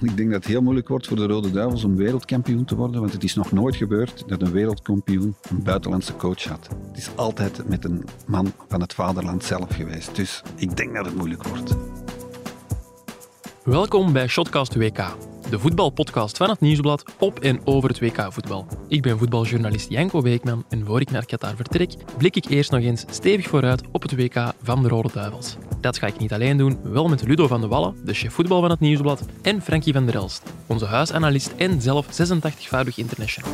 Ik denk dat het heel moeilijk wordt voor de Rode Duivels om wereldkampioen te worden, want het is nog nooit gebeurd dat een wereldkampioen een buitenlandse coach had. Het is altijd met een man van het vaderland zelf geweest. Dus ik denk dat het moeilijk wordt. Welkom bij Shotcast WK, de voetbalpodcast van het Nieuwsblad op en over het WK-voetbal. Ik ben voetbaljournalist Janko Beekman en voor ik naar Qatar vertrek, blik ik eerst nog eens stevig vooruit op het WK van de Rode Duivels. Dat ga ik niet alleen doen, wel met Ludo van de Wallen, de chef voetbal van het Nieuwsblad, en Frankie van der Elst, onze huisanalist en zelf 86-voudig international.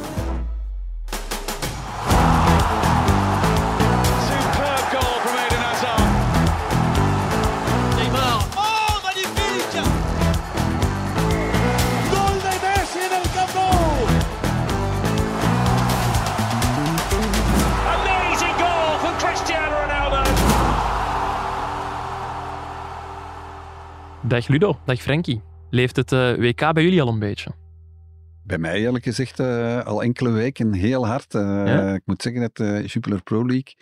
Dag Ludo, dag Frankie. Leeft het eh, WK bij jullie al een beetje? Bij mij eerlijk gezegd eh, al enkele weken heel hard. Eh, Ja? Ik moet zeggen dat de Jupiler Pro League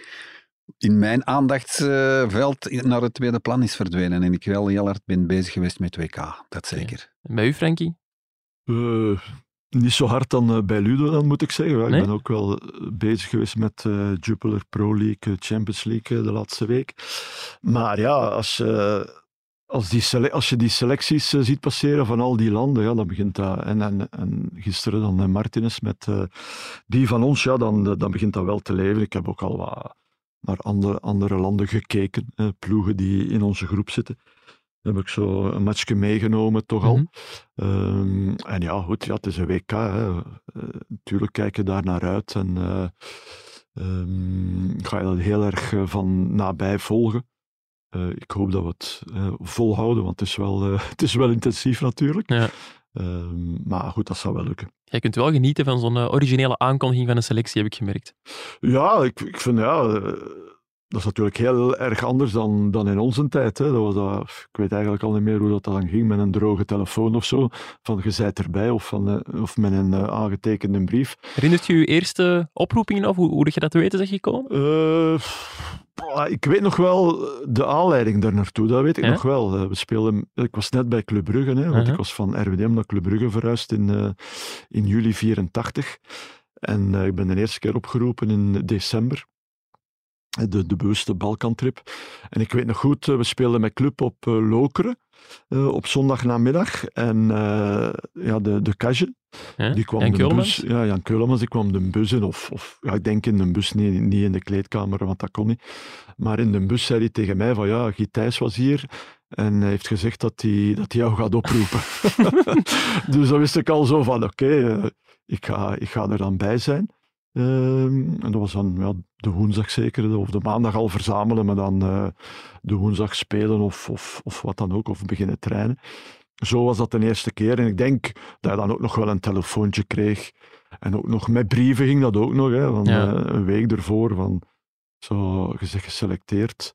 in mijn aandachtsveld naar het tweede plan is verdwenen. En ik wel heel hard ben bezig geweest met WK, dat zeker. En bij u, Frankie? Eh, niet zo hard dan bij Ludo, dan moet ik zeggen. Nee? Ik ben ook wel bezig geweest met eh, Jupiler Pro League, Champions League de laatste week. Maar ja, als, je als, die als je die selecties eh, ziet passeren van al die landen, ja, dan begint dat. En, en, en gisteren dan eh, Martinez met eh, die van ons, ja, dan, dan begint dat wel te leven. Ik heb ook al wat naar andere, andere landen gekeken, ploegen die in onze groep zitten. Dan heb ik zo een matchje meegenomen, toch al. Mhm. Ehm, en ja, goed, ja, het is een WK. Hè. Natuurlijk kijk je daar naar uit en eh, ehm, ga je dat heel erg van nabij volgen. Eh, ik hoop dat we het eh, volhouden, want het is wel, eh, het is wel intensief natuurlijk. Ja. Ehm, maar goed, dat zou wel lukken. Jij kunt wel genieten van zo'n originele aankondiging van een selectie, heb ik gemerkt. Ja, ik, ik vind ja, dat is natuurlijk heel erg anders dan, dan in onze tijd. Hè. Dat was dat, ik weet eigenlijk al niet meer hoe dat dan ging met een droge telefoon of zo. Van je zijt erbij of, van, eh, of met een eh, aangetekende brief. Herinnert je je eerste oproepingen of hoe, hoe dat je dat te weten zegt gekomen? Boah, ik weet nog wel de aanleiding daar naartoe, dat weet ik nog wel. We speelden, ik was net bij Club Brugge, hè, want Uh-huh. ik was van RWDM naar Club Brugge verhuisd in, in juli 84. En ik ben de eerste keer opgeroepen in december. De, de bewuste Balkantrip. En ik weet nog goed, eh, we speelden met Club op eh, Lokeren. eh, op zondagnamiddag. En ja, de, de Kage, Ja? die kwam Jan de Keulemans? bus, ja, Jan Keulemans, die kwam de bus in, of, of ja, ik denk in de bus, niet, niet in de kleedkamer, want dat kon niet. Maar in de bus zei hij tegen mij van ja, Guy Thijs was hier en hij heeft gezegd dat hij, dat hij jou gaat oproepen. dus dan wist ik al zo van oké, ik, ga, ik ga er dan bij zijn. Ehm, en dat was dan ja, de woensdag zeker, of de maandag al verzamelen, maar dan eh, de woensdag spelen of, of, of wat dan ook, of beginnen trainen. Zo was dat de eerste keer. En ik denk dat je dan ook nog wel een telefoontje kreeg. En ook nog met brieven ging dat ook nog, hè, van, Ja. eh, een week ervoor, van zo gezegd geselecteerd.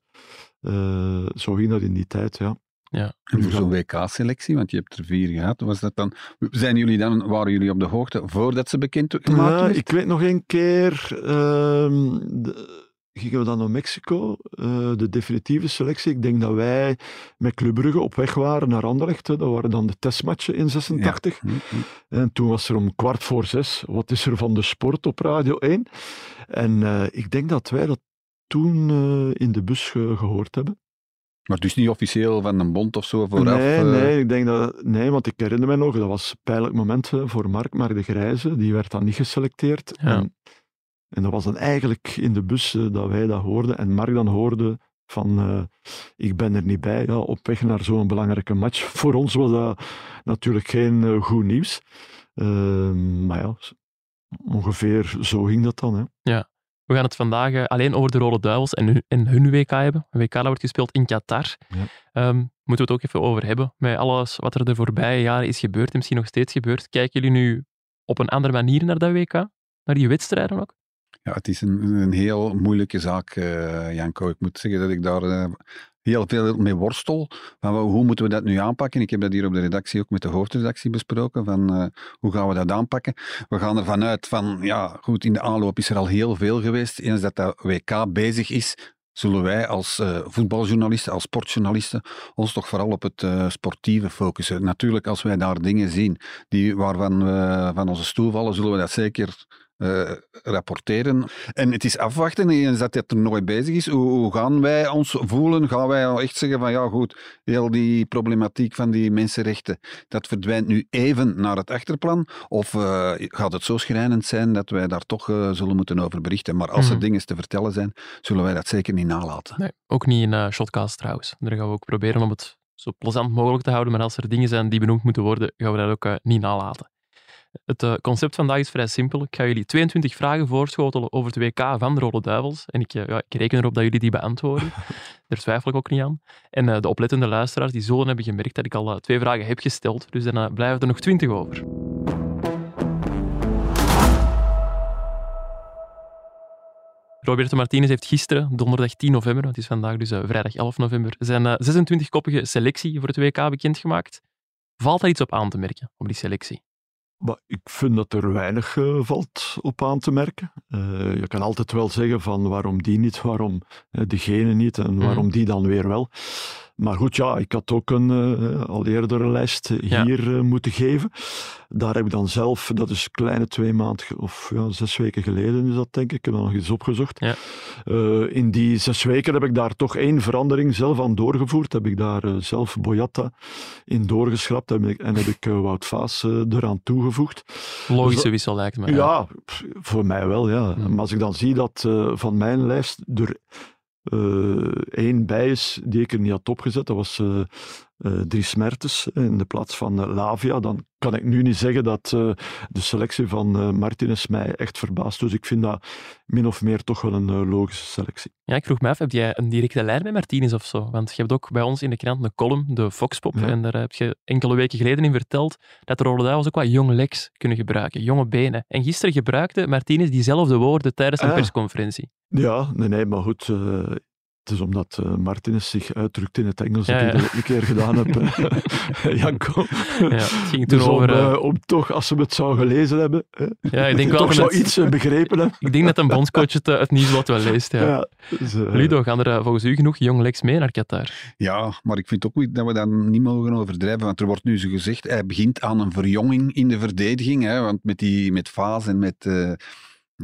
Eh, zo ging dat in die tijd, ja. Ja. En voor zo'n WK-selectie, want je hebt er vier gehad, was dat dan, zijn jullie dan, waren jullie op de hoogte voordat ze bekend gemaakt Ja, werd? ik weet nog een keer, ehm, de- gingen we dan naar Mexico, eh, de definitieve selectie. Ik denk dat wij met Club Brugge op weg waren naar Anderlecht. hè. Dat waren dan de testmatchen in 86. Hm, hm. En toen was er om kwart voor zes, wat is er van de sport op Radio 1? En eh, ik denk dat wij dat toen eh, in de bus ge- gehoord hebben. Maar dus niet officieel van een bond of zo vooraf? nee, eh, nee, ik denk dat, nee, want ik herinner me nog, dat was een pijnlijk moment voor Mark, Mark de Grijze, die werd dan niet geselecteerd. Ja. En, en dat was dan eigenlijk in de bus eh, dat wij dat hoorden. En Mark dan hoorde van, eh, ik ben er niet bij, ja, op weg naar zo'n belangrijke match. Voor ons was dat natuurlijk geen goed nieuws. Ehm, maar ja, ongeveer zo ging dat dan. Hè. We gaan het vandaag eh, alleen over de Rode Duivels en hun, en hun WK hebben. Een WK dat wordt gespeeld in Qatar. Ja. Ehm, moeten we het ook even over hebben. Met alles wat er de voorbije jaren is gebeurd en misschien nog steeds gebeurt. Kijken jullie nu op een andere manier naar dat WK? Naar die wedstrijden ook? Ja, het is een, een heel moeilijke zaak, eh, Janko. Ik moet zeggen dat ik daar eh, heel veel mee worstel. Van, hoe moeten we dat nu aanpakken? Ik heb dat hier op de redactie ook met de hoofdredactie besproken. Van, eh, hoe gaan we dat aanpakken? We gaan ervan uit van, ja, goed, in de aanloop is er al heel veel geweest. Eens dat dat WK bezig is, zullen wij als eh, voetbaljournalisten, als sportjournalisten, ons toch vooral op het eh, sportieve focussen. Natuurlijk, als wij daar dingen zien die, waarvan we van onze stoel vallen, zullen we dat zeker eh, rapporteren. En het is afwachten eens dat dit nooit bezig is. Hoe, hoe gaan wij ons voelen? Gaan wij al echt zeggen van ja goed, heel die problematiek van die mensenrechten, dat verdwijnt nu even naar het achterplan? Of eh, gaat het zo schrijnend zijn dat wij daar toch eh, zullen moeten over berichten? Maar als er Mhm. dingen te vertellen zijn, zullen wij dat zeker niet nalaten. Nee, ook niet in eh Shotcast trouwens. Daar gaan we ook proberen om het zo plezant mogelijk te houden. Maar als er dingen zijn die benoemd moeten worden, gaan we dat ook eh, niet nalaten. Het eh, concept vandaag is vrij simpel. Ik ga jullie 22 vragen voorschotelen over het WK van de Rode Duivels. En ik, eh, ja, ik reken erop dat jullie die beantwoorden. Daar twijfel ik ook niet aan. En eh, de oplettende luisteraars die zullen hebben gemerkt dat ik al twee vragen heb gesteld. Dus dan blijven er nog 20 over. Roberto Martinez heeft gisteren, donderdag 10 november, want het is vandaag dus vrijdag 11 november, zijn eh, 26-koppige selectie voor het WK bekendgemaakt. Valt daar iets op aan te merken, op die selectie? Maar ik vind dat er weinig eh, valt op aan te merken. Eh, je kan altijd wel zeggen van waarom die niet, waarom eh, degene niet en waarom die dan weer wel. Maar goed, ja, ik had ook een eh, al eerder een lijst Ja. hier eh, moeten geven. Daar heb ik dan zelf, dat is kleine twee maanden of ja, zes weken geleden is dat denk ik, ik heb dat nog eens opgezocht. Ja. Eh, in die zes weken heb ik daar toch één verandering zelf aan doorgevoerd. Heb ik daar zelf Boyata in doorgeschrapt en heb ik Wout Vaas eraan toegevoegd. Logische Dus dat- wissel lijkt me. Ja, voor mij wel, ja. Hmm. Maar als ik dan zie dat van mijn lijst er één bij die ik er niet had opgezet, dat was eh Dries Mertens in de plaats van eh, Lavia, dan kan ik nu niet zeggen dat eh, de selectie van Martinez mij echt verbaast. Dus ik vind dat min of meer toch wel een logische selectie. Ja, ik vroeg me af, heb jij een directe lijn met Martinez of zo? Want je hebt ook bij ons in de krant een column, de Foxpop, Ja. en daar heb je enkele weken geleden in verteld dat de ook wat jonge legs kunnen gebruiken, jonge benen. En gisteren gebruikte Martinez diezelfde woorden tijdens een Ah. persconferentie. Ja, nee, nee, maar goed. Het is omdat eh, Martinez zich uitdrukt in het Engels Ja, dat ik dat ook een keer gedaan heb, eh, Janko. Ja, het ging toen Dus om, over... eh, om toch, als ze het zou gelezen hebben, hè, ja, ik denk toch wel dat zo het- iets begrepen hebben. Ik denk dat een bondscoach het, het nieuwsblad wel leest, ja. Ja, dus, eh, Ludo, gaan er volgens u genoeg jonge legs mee naar Qatar? Ja, maar ik vind ook niet dat we dat niet mogen overdrijven. Want er wordt nu zo gezegd, hij begint aan een verjonging in de verdediging. Hè, want met, die, met Vaas en met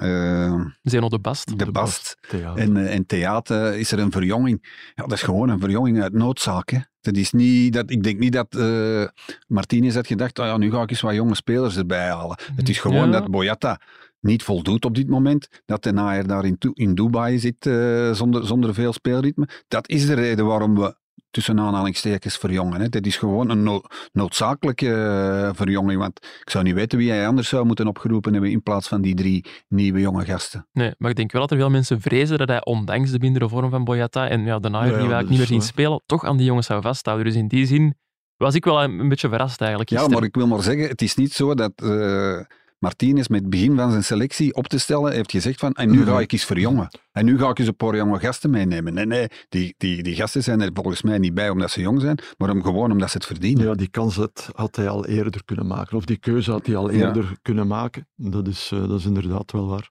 eh, eh, Zeno de Bast. de Bast theater. en, eh, en Theater is er een verjonging. Ja, dat is gewoon een verjonging uit noodzaak. Hè. Dat is niet dat, ik denk niet dat eh Martinez had gedacht, oh ja, nu ga ik eens wat jonge spelers erbij halen. Het is gewoon Ja. dat Boyata niet voldoet op dit moment. Dat de Nair daar in, in Dubai zit eh, zonder, zonder veel speelritme. Dat is de reden waarom we tussen aanhalingstekens verjongen. Hè. Dat is gewoon een no- noodzakelijke eh, verjonging. Want ik zou niet weten wie hij anders zou moeten opgeroepen hebben in plaats van die drie nieuwe jonge gasten. Nee, maar ik denk wel dat er veel mensen vrezen dat hij, ondanks de mindere vorm van Boyata en ja, de Ja, ja, die wij dat ook niet meer zien spelen, toch aan die jongens zou vasthouden. Dus in die zin was ik wel een, beetje verrast eigenlijk. Ja, maar ik wil maar zeggen, het is niet zo dat eh Martinez met het begin van zijn selectie op te stellen heeft gezegd van en nu ga ik eens verjongen. En nu ga ik eens een paar jonge gasten meenemen. Nee, nee, die, die, die gasten zijn er volgens mij niet bij omdat ze jong zijn, maar om, gewoon omdat ze het verdienen. Ja, die kans had, had hij al eerder kunnen maken. Of die keuze had hij al Ja. eerder kunnen maken. Dat is, eh, dat is inderdaad wel waar.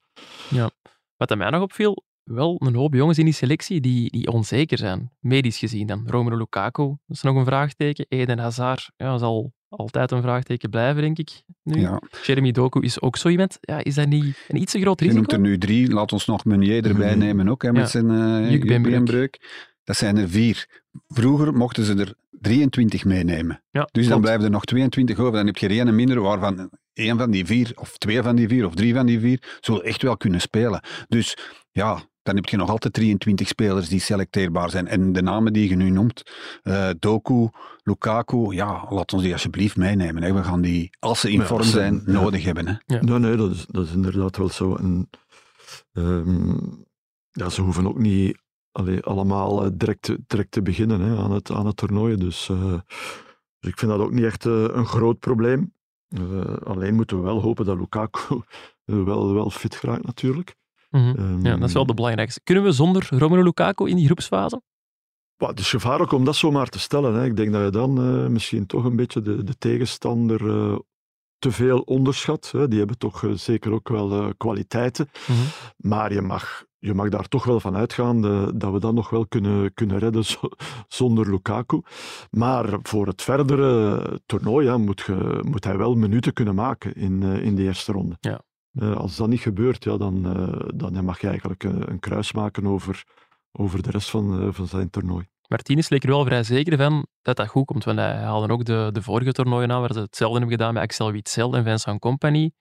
Wat aan mij nog opviel, wel een hoop jongens in die selectie die, die onzeker zijn, medisch gezien dan. Romelu Lukaku, dat is nog een vraagteken. Eden Hazard, ja, zal altijd een vraagteken blijven, denk ik. Nu. Ja. Jeremy Doku is ook zo iemand. Ja, is dat niet een iets te groot Je risico? noemt er nu drie, laat ons nog Meunier erbij nemen ook, hè, met Ja. zijn uh, Jukbeenbreuk. Dat zijn er vier. Vroeger mochten ze er 23 meenemen. Ja, Dus dan blijven er nog 22 over. Dan heb je er één minder, waarvan één van die vier, of twee van die vier, of drie van die vier, zullen echt wel kunnen spelen. Dus ja, dan heb je nog altijd 23 spelers die selecteerbaar zijn. En de namen die je nu noemt, eh, Doku, Lukaku, ja, laat ons die alsjeblieft meenemen. Hè. We gaan die, als ze in Ja, vorm zijn, ja. nodig hebben. Hè. Ja. Nee, nee, dat is, dat is inderdaad wel zo. En, ehm, ja, ze hoeven ook niet allee, allemaal eh, direct, te- direct te beginnen hè, aan, het, aan het toernooi. Dus, eh, dus ik vind dat ook niet echt een groot probleem. Eh, alleen moeten we wel hopen dat Lukaku wel, wel fit geraakt natuurlijk. Mhm. Ehm, Ja, dat is wel de belangrijkste. Kunnen we zonder Romelu Lukaku in die groepsfase? Maar het is gevaarlijk om dat zomaar te stellen. Hè. Ik denk dat je dan eh, misschien toch een beetje de, de tegenstander eh, te veel onderschat. Hè. Die hebben toch eh, zeker ook wel kwaliteiten. Mhm. Maar je mag je mag daar toch wel van uitgaan dat we dat nog wel kunnen, kunnen redden zo- zonder Lukaku. Maar voor het verdere toernooi ja, moet, ge- moet hij wel minuten kunnen maken in, in de eerste ronde. Ja. Eh, als dat niet gebeurt, ja, dan, eh, dan mag je eigenlijk een, een kruis maken over, over de rest van, eh, van zijn toernooi. Martinez leek er wel vrij zeker van dat dat goed komt. Want hij haalde ook de, de vorige toernooien aan, waar ze hetzelfde hebben gedaan met Axel Witsel en Vincent Company.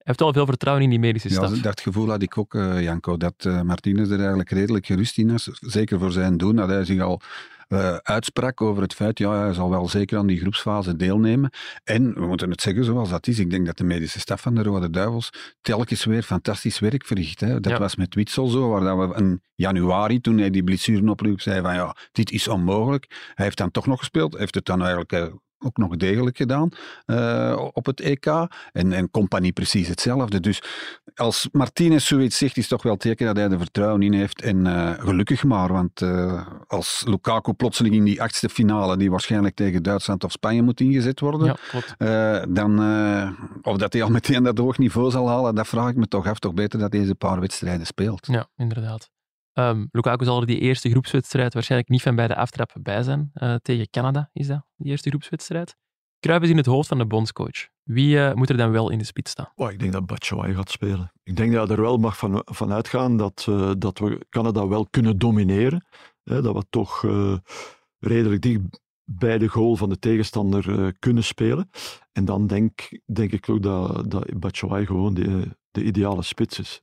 Hij heeft wel veel vertrouwen in die medische Ja, staf. dat gevoel had ik ook, eh, Janko, dat eh, Martinez er eigenlijk redelijk gerust in is. Zeker voor zijn doen, dat hij zich al eh, uitsprak over het feit, ja, hij zal wel zeker aan die groepsfase deelnemen. En, we moeten het zeggen zoals dat is, ik denk dat de medische staf van de Rode Duivels telkens weer fantastisch werk verricht. Hè. Dat Ja. was met Witsel zo, waar dat we in januari, toen hij die blessuren opliep, zei van, ja, dit is onmogelijk. Hij heeft dan toch nog gespeeld, heeft het dan eigenlijk... ook nog degelijk gedaan eh, op het EK. En, en Compagnie precies hetzelfde. Dus als Martinez zoiets zegt, is toch wel teken dat hij er vertrouwen in heeft. En eh, gelukkig maar, want eh, als Lukaku plotseling in die achtste finale, die waarschijnlijk tegen Duitsland of Spanje moet ingezet worden, Ja, dan, of dat hij al meteen dat hoog niveau zal halen, dat vraag ik me toch af. Toch beter dat hij deze paar wedstrijden speelt. Ja, inderdaad. Ehm, Lukaku zal er die eerste groepswedstrijd waarschijnlijk niet van bij de aftrap bij zijn. Eh, tegen Canada is dat, die eerste groepswedstrijd. Kruip in het hoofd van de bondscoach. Wie eh, moet er dan wel in de spits staan? Oh, ik denk dat Batshuayi gaat spelen. Ik denk dat je er wel mag van, uitgaan dat, eh, dat we Canada wel kunnen domineren. Hè, dat we toch redelijk dicht bij de goal van de tegenstander kunnen spelen. En dan denk, denk ik ook dat, dat Batshuayi gewoon de, de ideale spits is.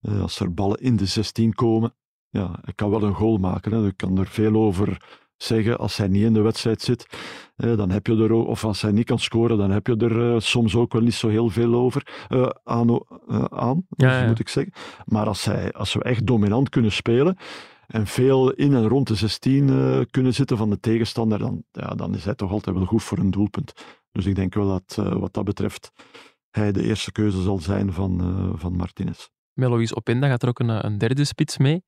Als er ballen in de 16 komen, ja, hij kan wel een goal maken. Hè. Ik kan er veel over zeggen. Als hij niet in de wedstrijd zit, eh, dan heb je er ook, of als hij niet kan scoren, dan heb je er eh, soms ook wel niet zo heel veel over eh, aan, eh, aan Ja, ja. moet ik zeggen. Maar als, hij, als we echt dominant kunnen spelen en veel in en rond de 16 eh, kunnen zitten van de tegenstander, dan, ja, dan is hij toch altijd wel goed voor een doelpunt. Dus ik denk wel dat wat dat betreft hij de eerste keuze zal zijn van, van Martinez. Met Loïs Openda gaat er ook een, een derde spits mee.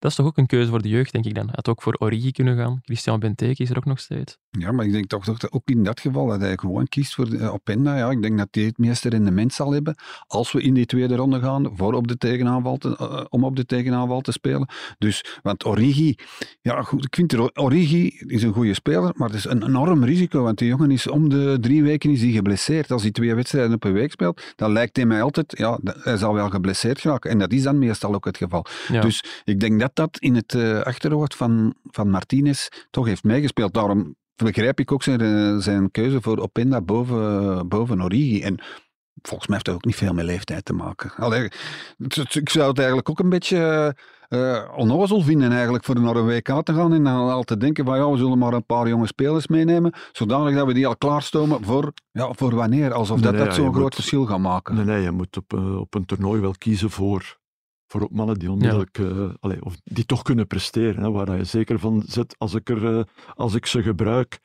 Dat is toch ook een keuze voor de jeugd, denk ik dan. Had ook voor Origi kunnen gaan. Christian Benteke is er ook nog steeds. Ja, maar ik denk toch, dat ook in dat geval dat hij gewoon kiest voor uh, Openda. Ja, ik denk dat hij het meeste rendement zal hebben als we in die tweede ronde gaan voor op de tegenaanval te, uh, om op de tegenaanval te spelen. Dus, want Origi, ja goed, ik vind Origi is een goede speler, maar het is een enorm risico, want die jongen is om de drie weken is hij geblesseerd. Als hij twee wedstrijden op een week speelt, dan lijkt hij mij altijd, ja, hij zal wel geblesseerd geraken. En dat is dan meestal ook het geval. Ja. Dus ik denk dat dat in het uh, achterhoofd van, van Martinez toch heeft meegespeeld. Daarom begrijp ik ook zijn, eh, zijn keuze voor Openda boven, boven Origi. En volgens mij heeft dat ook niet veel met leeftijd te maken. Allee, ik zou het eigenlijk ook een beetje uh, onnozel vinden eigenlijk voor naar een WK te gaan en dan al te denken van ja, we zullen maar een paar jonge spelers meenemen, zodanig dat we die al klaarstomen voor, ja, voor wanneer. Alsof dat, nee, dat ja, zo'n groot moet- verschil gaat maken. Nee, nee, je moet op, eh, op een toernooi wel kiezen voor, voor ook mannen die onmiddellijk, eh, allee, of die toch kunnen presteren. Hè, waar je zeker van zit, als ik, er, eh, als ik ze gebruik,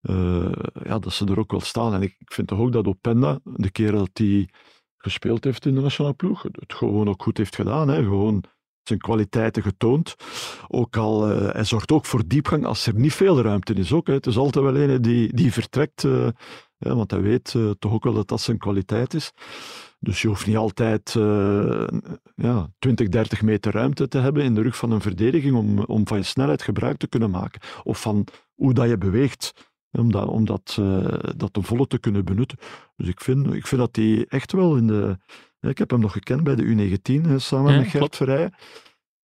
eh, ja, dat ze er ook wel staan. En ik, ik vind toch ook dat Openda, de keer dat hij gespeeld heeft in de nationale ploeg, het gewoon ook goed heeft gedaan. Hè, gewoon zijn kwaliteiten getoond. Ook al, hij zorgt ook voor diepgang als er niet veel ruimte is. Ook, hè. Het is altijd wel een die, die vertrekt, ja, want hij weet toch ook wel dat dat zijn kwaliteit is. Dus je hoeft niet altijd eh, ja, 20, 30 meter ruimte te hebben in de rug van een verdediging om, om van je snelheid gebruik te kunnen maken. Of van hoe dat je beweegt, om dat, om dat, eh, dat ten volle te kunnen benutten. Dus ik vind, ik vind dat hij echt wel in de... Ik heb hem nog gekend bij de U19, hè, samen Ja, met Gert klopt.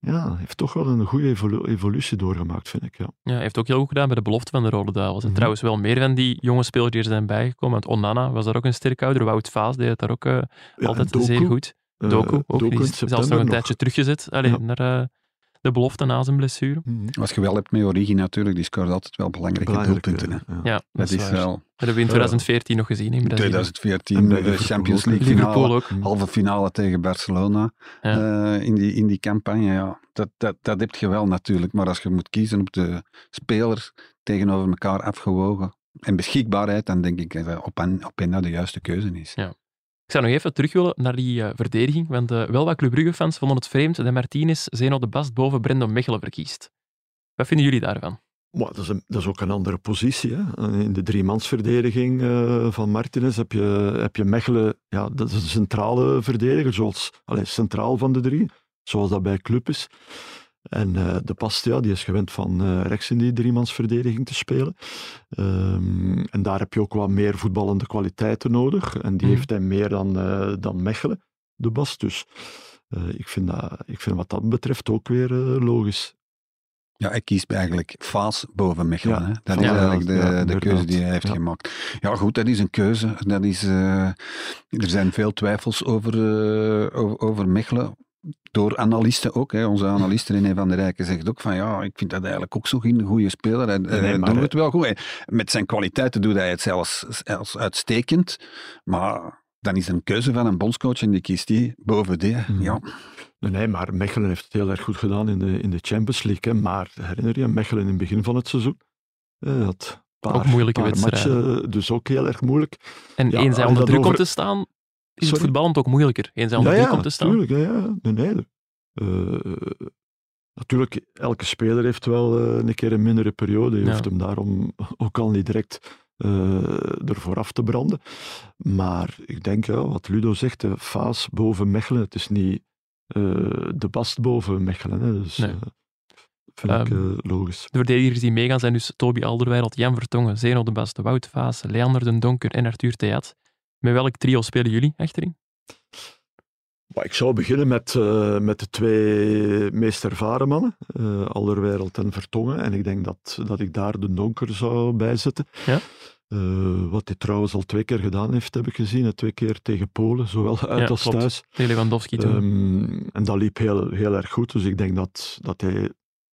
Ja, heeft toch wel een goede evolu- evolutie doorgemaakt, vind ik. Ja. Ja, heeft ook heel goed gedaan bij de belofte van de Rode Duivels. En Mhm. trouwens wel meer van die jonge spelers die er zijn bijgekomen. Want Onana was daar ook een sterkhouder. Wout Vaas deed het daar ook eh, Ja, altijd Doku, zeer goed. eh, Doku ook. Doku die is zelfs nog een nog. tijdje teruggezet Allee, Ja. naar eh, de belofte na zijn blessure. Mhm. Als je wel hebt met Origi natuurlijk, die scoort altijd wel belangrijke Belangrijk, doelpunten. eh, ja. Ja, Dat is waar. wel Dat hebben we in Ja. 2014 nog gezien in Brazilië. 2014, En bij de Liverpool Champions. League finale, ook. halve finale tegen Barcelona Ja. eh, in, die, in die campagne. Ja. Dat, dat, dat heb je wel natuurlijk, maar als je moet kiezen op de spelers tegenover elkaar afgewogen en beschikbaarheid, dan denk ik dat op en, op de juiste keuze is. Ik zou nog even terug willen naar die eh, verdediging, want eh, wel wat Club Brugge-fans vonden het vreemd dat Martinez Zeno de Bast boven Brendo Mechelen verkiest. Wat vinden jullie daarvan? Maar dat, is een, dat is ook een andere positie. Hè. In de driemansverdediging eh van Martinez heb je, heb je Mechelen, ja, dat is een centrale verdediger, zoals allez, centraal van de drie. zoals dat bij club is. En eh, de Past, ja, die is gewend van eh, rechts in die driemansverdediging te spelen. Ehm, en daar heb je ook wat meer voetballende kwaliteiten nodig. En die Mhm. heeft hij meer dan, eh, dan Mechelen, de Bast. Dus ik, vind dat, ik vind wat dat betreft ook weer logisch. Ja, hij kiest eigenlijk Faas boven Mechelen. Ja, hè. Dat ja, is eigenlijk de, ja, de keuze die hij heeft gemaakt. Ja, goed, dat is een keuze. Dat is, er zijn veel twijfels over, over, over Mechelen. Door analisten ook. Hè. Onze analist René van der Rijken zegt ook van ja, ik vind dat eigenlijk ook zo'n goede speler. Hij, Nee, hij doet het wel goed. Met zijn kwaliteiten doet hij het zelfs, zelfs uitstekend. Maar dan is een keuze van een bondscoach en die kiest die boven die. Mhm. Ja, Nee, maar Mechelen heeft het heel erg goed gedaan in de, in de Champions League. Hè. Maar herinner je, Mechelen in het begin van het seizoen eh, had een paar, Ook moeilijke paar wedstrijden. matchen, dus ook heel erg moeilijk. En Ja, eens hij onder druk over- komt te staan, is het voetballend ook moeilijker. Eens ja, druk ja, komt te staan. tuurlijk. Ja, ja. Nee, nee. Eh, natuurlijk, elke speler heeft wel eh, een keer een mindere periode. Je Ja. hoeft hem daarom ook al niet direct eh ervoor af te branden. Maar ik denk, ja, wat Ludo zegt, de Faas boven Mechelen, het is niet de Bast boven Mechelen. Hè. Dus, Nee. vind ik Ehm, eh, logisch. De verdedigers die meegaan zijn dus Toby Alderweireld, Jan Vertongen, Zeno de Bast, Wout Vaas, Leander den Donker en Arthur Theat. Met welk trio spelen jullie achterin? Ik zou beginnen met, eh, met de twee meest ervaren mannen, eh Alderweireld en Vertongen. En ik denk dat, dat ik daar de Donker zou bijzetten. Ja? Eh, wat hij trouwens al twee keer gedaan heeft, heb ik gezien. Twee keer tegen Polen, zowel uit Ja, als klopt. thuis. Tegen Lewandowski toen. Ehm, en dat liep heel, heel erg goed. Dus ik denk dat, dat hij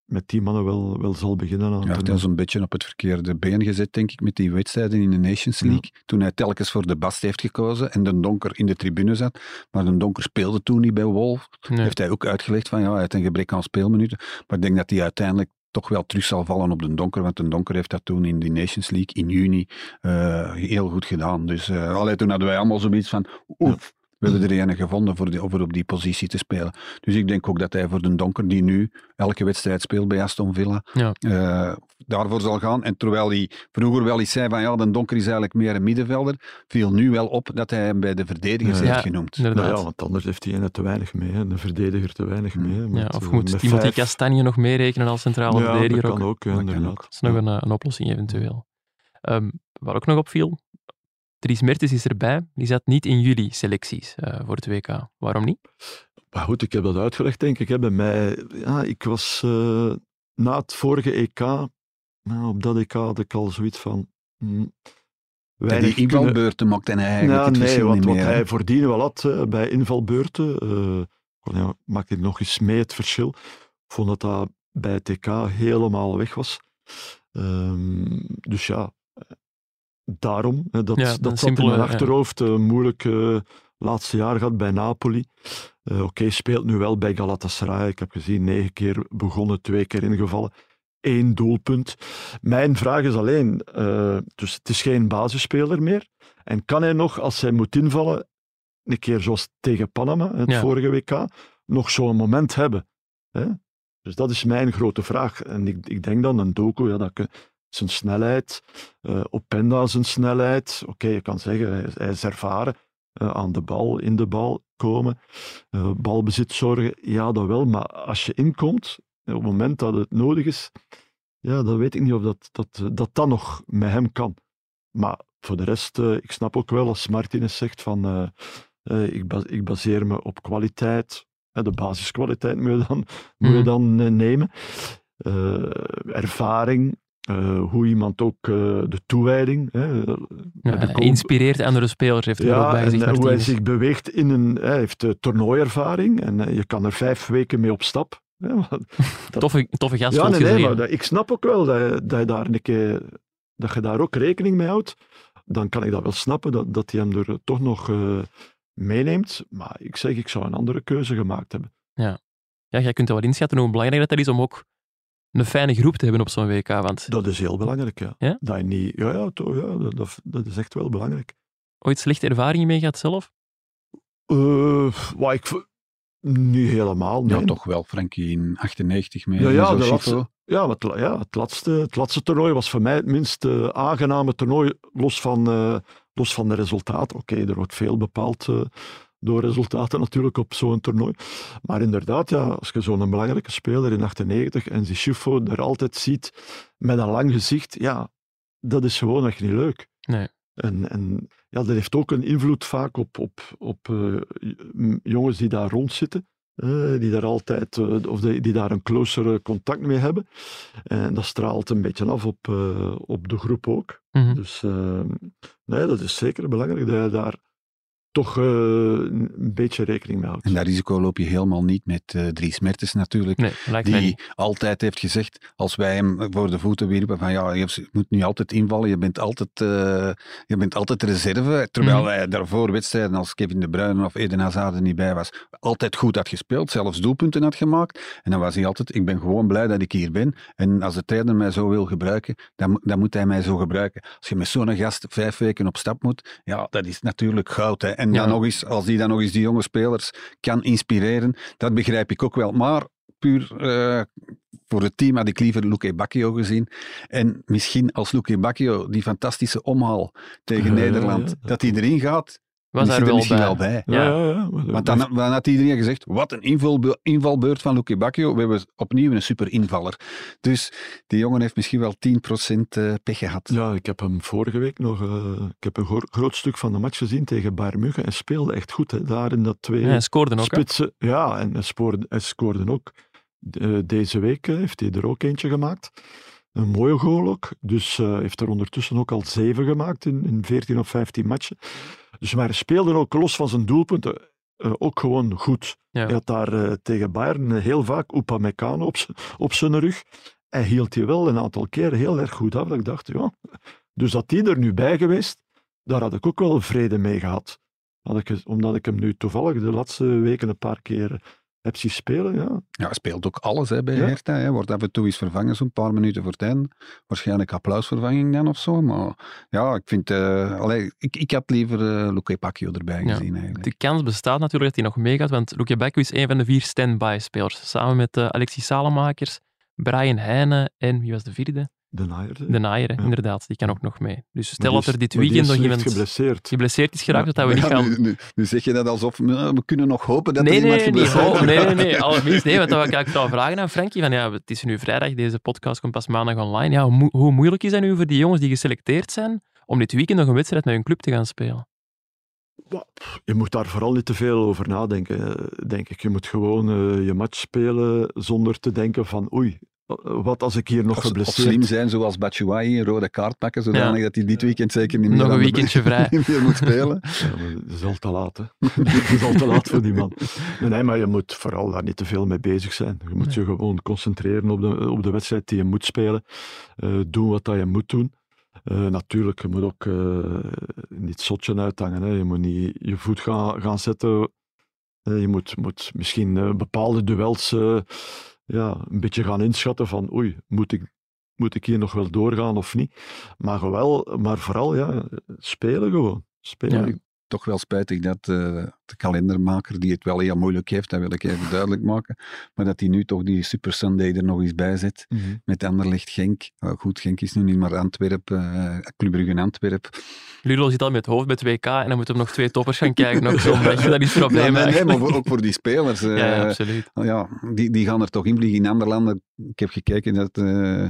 met die mannen wel, wel zal beginnen aan hij heeft ons een beetje op het verkeerde been gezet, denk ik, met die wedstrijden in de Nations Ja. League. Toen hij telkens voor de Bast heeft gekozen en de Donker in de tribune zat. Maar de Donker speelde toen niet bij Wolf. Nee. Heeft hij ook uitgelegd van ja, hij heeft een gebrek aan speelminuten. Maar ik denk dat hij uiteindelijk toch wel terug zal vallen op de Donker. Want de Donker heeft dat toen in de Nations League in juni eh, heel goed gedaan. Dus eh allee, toen hadden wij allemaal zoiets van oef. We hebben er een gevonden voor, die, voor op die positie te spelen. Dus ik denk ook dat hij voor de Donker, die nu elke wedstrijd speelt bij Aston Villa, Ja. eh, daarvoor zal gaan. En terwijl hij vroeger wel eens zei van ja, de Donker is eigenlijk meer een middenvelder, viel nu wel op dat hij hem bij de verdedigers Ja. heeft genoemd. Inderdaad. Nou ja, want anders heeft hij ene te weinig mee. Hè. Een verdediger te weinig mee. Ja, of eh, moet Timothy vijf- Castagne nog meerekenen als centrale Ja, verdediger dat kan ook, ja, Dat kan inderdaad. ook. Dat is nog een, eh, een oplossing eventueel. Ehm, wat ook nog opviel, Dries Mertens is erbij. Die zat niet in jullie selecties eh, voor het WK. Waarom niet? Maar goed, ik heb dat uitgelegd, denk ik. Hè. Bij mij, ja, ik was eh, na het vorige EK, nou, op dat EK had ik al zoiets van. mm, weinig die kunnen- invalbeurten maakte hij eigenlijk Ja, het nee, verschil want niet wat hij voordien wel had eh, bij invalbeurten, eh, kon hij- maakte hij nog eens mee het verschil. Ik vond dat dat bij het EK helemaal weg was. Ehm, dus ja, daarom. hè, dat Ja, dat zat in mijn ja. achterhoofd. Een moeilijk eh, laatste jaar gehad bij Napoli. Eh, Oké, speelt nu wel bij Galatasaray. Ik heb gezien, negen keer begonnen, twee keer ingevallen. Één doelpunt. Mijn vraag is alleen, eh, dus het is geen basisspeler meer. En kan hij nog, als hij moet invallen, een keer zoals tegen Panama, het Ja. vorige WK, nog zo'n moment hebben? Hè? Dus dat is mijn grote vraag. En ik, ik denk dan een Doku, ja, dat zijn snelheid, eh Openda zijn snelheid. Oké, je kan zeggen, hij, is- hij is ervaren. eh, aan de bal, in de bal komen, eh, balbezit zorgen. Ja, dat wel. Maar als je inkomt, op het moment dat het nodig is, ja, dan weet ik niet of dat dat, dat, dat nog met hem kan. Maar voor de rest, ik snap ook wel als Martinez zegt van ik, ik baseer me op kwaliteit. De basiskwaliteit moet je dan, moet je Mhm. dan nemen. Ervaring, eh, hoe iemand ook eh, de toewijding. Hè, Ja, ook- inspireert andere spelers, heeft hij er ook ja, bij en eh, hoe hij zich beweegt in een... Hij heeft eh, toernooiervaring en eh, je kan er vijf weken mee op stap. hè, want- Toffe, toffe gast, ja, nee, nee, maar dat- ik snap ook wel dat je, dat, je daar een keer, dat je daar ook rekening mee houdt. Dan kan ik dat wel snappen, dat, dat hij hem er toch nog eh, meeneemt. Maar ik zeg, ik zou een andere keuze gemaakt hebben. Ja, jij kunt dat wel inschatten hoe belangrijk dat, dat is om ook een fijne groep te hebben op zo'n WK. Want Dat is heel belangrijk, ja. Ja? Dat je niet... Ja, ja, toch, ja dat, is echt wel belangrijk. ooit slechte ervaringen mee gehad zelf? Eh, wat ik... Niet helemaal, nee. Ja, toch wel, Frankie, in 98 mee. Ja, ja, laatste- Ja, het, ja, het, laatste, het laatste toernooi was voor mij het minst eh, aangename toernooi, los van, eh, los van de resultaten. Oké, er wordt veel bepaald eh, door resultaten natuurlijk op zo'n toernooi. Maar inderdaad, ja, als je zo'n belangrijke speler in 98 en Zishufo er altijd ziet met een lang gezicht, ja, dat is gewoon echt niet leuk. Nee. En, en ja, dat heeft ook een invloed vaak op, op, op eh, jongens die daar rondzitten. eh, die daar altijd, eh, of die, die daar een closer contact mee hebben. En dat straalt een beetje af op, op de groep ook. Mhm. Dus eh, nee, dat is zeker belangrijk dat je daar toch eh, een beetje rekening mee houdt. En dat risico loop je helemaal niet met eh Dries Mertens natuurlijk. Nee, lijkt mij Die niet. altijd heeft gezegd, als wij hem voor de voeten wierpen, van ja, je moet nu altijd invallen, je bent altijd, eh, je bent altijd reserve. Terwijl Mhm. hij daarvoor wedstrijden als Kevin De Bruyne of Eden Hazard er niet bij was, altijd goed had gespeeld, zelfs doelpunten had gemaakt. En dan was hij altijd, ik ben gewoon blij dat ik hier ben. En als de trainer mij zo wil gebruiken, dan, dan moet hij mij zo gebruiken. Als je met zo'n gast vijf weken op stap moet, ja, dat is natuurlijk goud. Hè. En Ja. dan nog eens, als die dan nog eens die jonge spelers kan inspireren, dat begrijp ik ook wel. Maar puur eh, voor het team had ik liever Luque Bacchio gezien. En misschien als Luque Bacchio die fantastische omhaal tegen Nederland, dat hij erin gaat, Was dan daar er wel misschien bij. wel bij. Ja, Ja. maar Want dan, dan had iedereen gezegd, wat een invalbe- invalbeurt van Luque Bacchio. We hebben opnieuw een super invaller. Dus die jongen heeft misschien wel 10% eh, pech gehad. Ja, ik heb hem vorige week nog. eh, ik heb een gro- groot stuk van de match gezien tegen München. En speelde echt goed. Hè, daar in dat twee Ja, hij scoorde ook. hè. spitsen. Ja, en hij scoorde, hij scoorde ook. Eh, deze week heeft hij er ook eentje gemaakt. Een mooie goal ook. Dus eh heeft er ondertussen ook al zeven gemaakt in, in 14 of 15 matchen. Dus maar hij speelde ook los van zijn doelpunten eh, ook gewoon goed. Ja. Hij had daar eh, tegen Bayern eh, heel vaak Upamecano op, op zijn rug. Hij hield die wel een aantal keren heel erg goed af. Dat ik dacht, ja. Dus dat die er nu bij geweest, daar had ik ook wel vrede mee gehad. Had ik, omdat ik hem nu toevallig de laatste weken een paar keer heb zien spelen. Ja. Ja, hij speelt ook alles hè, bij Ja. Hertha. Hij wordt af en toe eens vervangen, zo'n paar minuten voor het einde. Waarschijnlijk applausvervanging dan of zo. Maar ja, ik vind... eh, allee, ik, ik had liever eh Luque Bacchio erbij Ja. gezien eigenlijk. De kans bestaat natuurlijk dat hij nog meegaat, want Luke Bacchio is een van de vier stand-by-spelers. Samen met eh, Alexis Salemakers, Brian Heijnen en wie was de vierde? De Naaier. De Naaier, Ja. inderdaad. Die kan ook nog mee. Dus stel dat er dit weekend nog iemand geblesseerd. geblesseerd is geraakt, dat dat we niet Ja, gaan... nu, nu, nu zeg je dat alsof we, we kunnen nog hopen dat Nee, er nee, iemand nee, geblesseerd nee, nee, nee, allerminst. Nee, want dan ga ik jou vragen aan Frankie. Van, ja, het is nu vrijdag, deze podcast komt pas maandag online. Ja, hoe, mo- hoe moeilijk is dat nu voor die jongens die geselecteerd zijn om dit weekend nog een wedstrijd met hun club te gaan spelen? Je moet daar vooral niet te veel over nadenken, denk ik. Je moet gewoon eh, je match spelen zonder te denken van oei, wat als ik hier nog Of, of geblesseerd... slim zijn, zoals Batshuayi, een rode kaart pakken, zodanig Ja. dat hij dit weekend zeker niet meer, Nog een weekendje vrij. niet meer moet spelen. Ja, het is al te laat, hè. Het is al te laat voor die man. Nee, nee, maar je moet vooral daar niet te veel mee bezig zijn. Je moet je gewoon concentreren op de, op de wedstrijd die je moet spelen. Eh doen wat dat je moet doen. Eh, natuurlijk, je moet ook eh, niet zotje uithangen. Hè. Je moet niet je voet gaan, gaan zetten. Eh, je moet, moet misschien eh, bepaalde duels eh, ja, een beetje gaan inschatten van oei, moet ik, moet ik hier nog wel doorgaan of niet? Maar, wel, maar vooral, ja, spelen gewoon. Spelen. Toch wel spijtig dat eh, de kalendermaker, die het wel heel moeilijk heeft, dat wil ik even duidelijk maken, maar dat hij nu toch die Super Sunday er nog eens bij zet. Mhm. met Anderlecht Genk. Goed, Genk is nu niet maar Antwerp, eh Club Brugge en Antwerp. Ludo zit al met het hoofd met WK en dan moeten we nog twee toppers gaan kijken op zondag. Dat is het probleem Ja, nee, maar ook voor die spelers. eh, Ja, ja, absoluut. ja, die, die gaan er toch in vliegen. In andere landen, ik heb gekeken dat eh,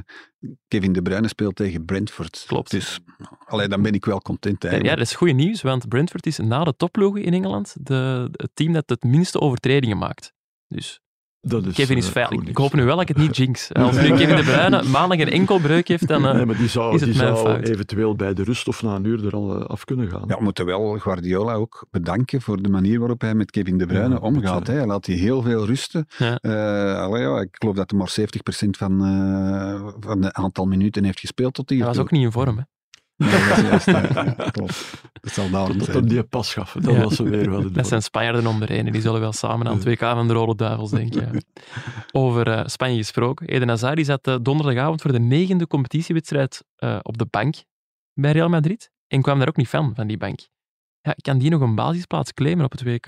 Kevin De Bruyne speelt tegen Brentford. Klopt. Dus allee, dan ben ik wel content Ja, eigenlijk. dat is goed nieuws, want Brentford is na de topploegen in Engeland de, het team dat het minste overtredingen maakt. Dus Dat is, Kevin is eh, veilig. Ik hoop nu wel dat ik het niet jinx. Als nu Kevin De Bruyne maandag een enkel breuk heeft, dan... eh, Nee, maar die zou, is het die mijn zou fout. eventueel bij de rust of na een uur er al eh, af kunnen gaan. Ja, we moeten wel Guardiola ook bedanken voor de manier waarop hij met Kevin De Bruyne Ja, omgaat. Hè. Hij laat die heel veel rusten. Ja. Eh, allee, ja, ik geloof dat hij maar 70% van, eh, van het aantal minuten heeft gespeeld tot hier hij was ook niet in vorm. Hè. Dat ja, klopt. Dat zal Dat zijn. hem die pas gaf, dat Ja. was ze weer wel. Dat zijn Spanjaarden om de die zullen wel samen aan het WK van de Rode Duivels denken. ja. Over eh, Spanje gesproken. Eden Hazard die zat eh, donderdagavond voor de negende competitiewedstrijd eh, op de bank bij Real Madrid en kwam daar ook niet van, van die bank. Ja, kan die nog een basisplaats claimen op het WK?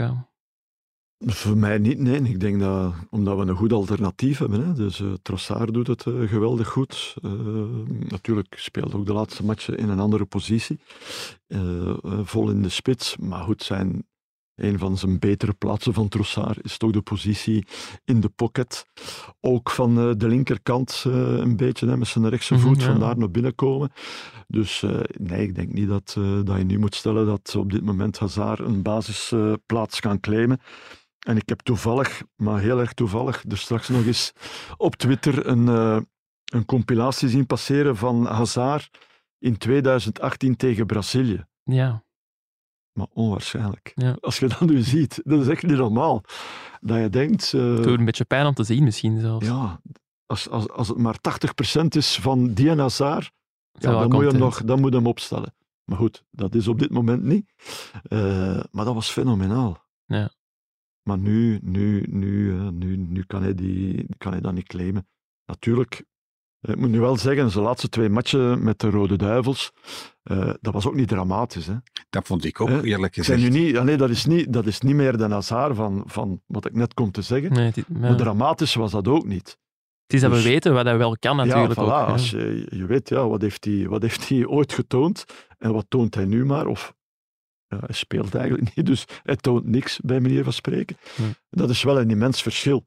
Voor mij niet, nee. Ik denk dat, omdat we een goed alternatief hebben. Hè. Dus eh Trossard doet het eh, geweldig goed. Eh, natuurlijk speelt ook de laatste matchen in een andere positie. Vol in de spits. Maar goed, zijn, een van zijn betere plaatsen van Trossard is toch de positie in de pocket. Ook van de linkerkant een beetje, hè, met zijn rechtse Mhm, voet, ja. vandaar naar binnen komen. Dus nee, ik denk niet dat, dat je nu moet stellen dat op dit moment Hazard een basisplaats kan claimen. En ik heb toevallig, maar heel erg toevallig, er straks nog eens op Twitter een, eh, een compilatie zien passeren van Hazard in 2018 tegen Brazilië. Ja, Maar onwaarschijnlijk. Ja. Als je dat nu ziet, dat is echt niet normaal. Dat je denkt, eh, het doet een beetje pijn om te zien misschien zelfs. ja, als, als, als het maar 80% is van die en Hazard, ja, dan, moet je hem nog, dan moet je hem opstellen. Maar goed, dat is op dit moment niet. Eh, maar dat was fenomenaal. Ja. Maar nu, nu, nu, nu, nu kan, hij die, kan hij dat niet claimen. Natuurlijk, eh, ik moet nu wel zeggen, zijn laatste twee matchen met de Rode Duivels, eh, dat was ook niet dramatisch. Hè. Dat vond ik ook, Eh, eerlijk gezegd. nu niet, nee, dat, is niet, dat is niet meer de Hazard van, van wat ik net kom te zeggen. Nee. Maar dramatisch was dat ook niet. Het is dat we Dus- weten wat hij wel kan natuurlijk ja, voilà, ook. als je, je weet, ja, wat, heeft hij, wat heeft hij ooit getoond en wat toont hij nu maar? Of ja, hij speelt eigenlijk niet, dus hij toont niks, bij manier van spreken. Dat is wel een immens verschil.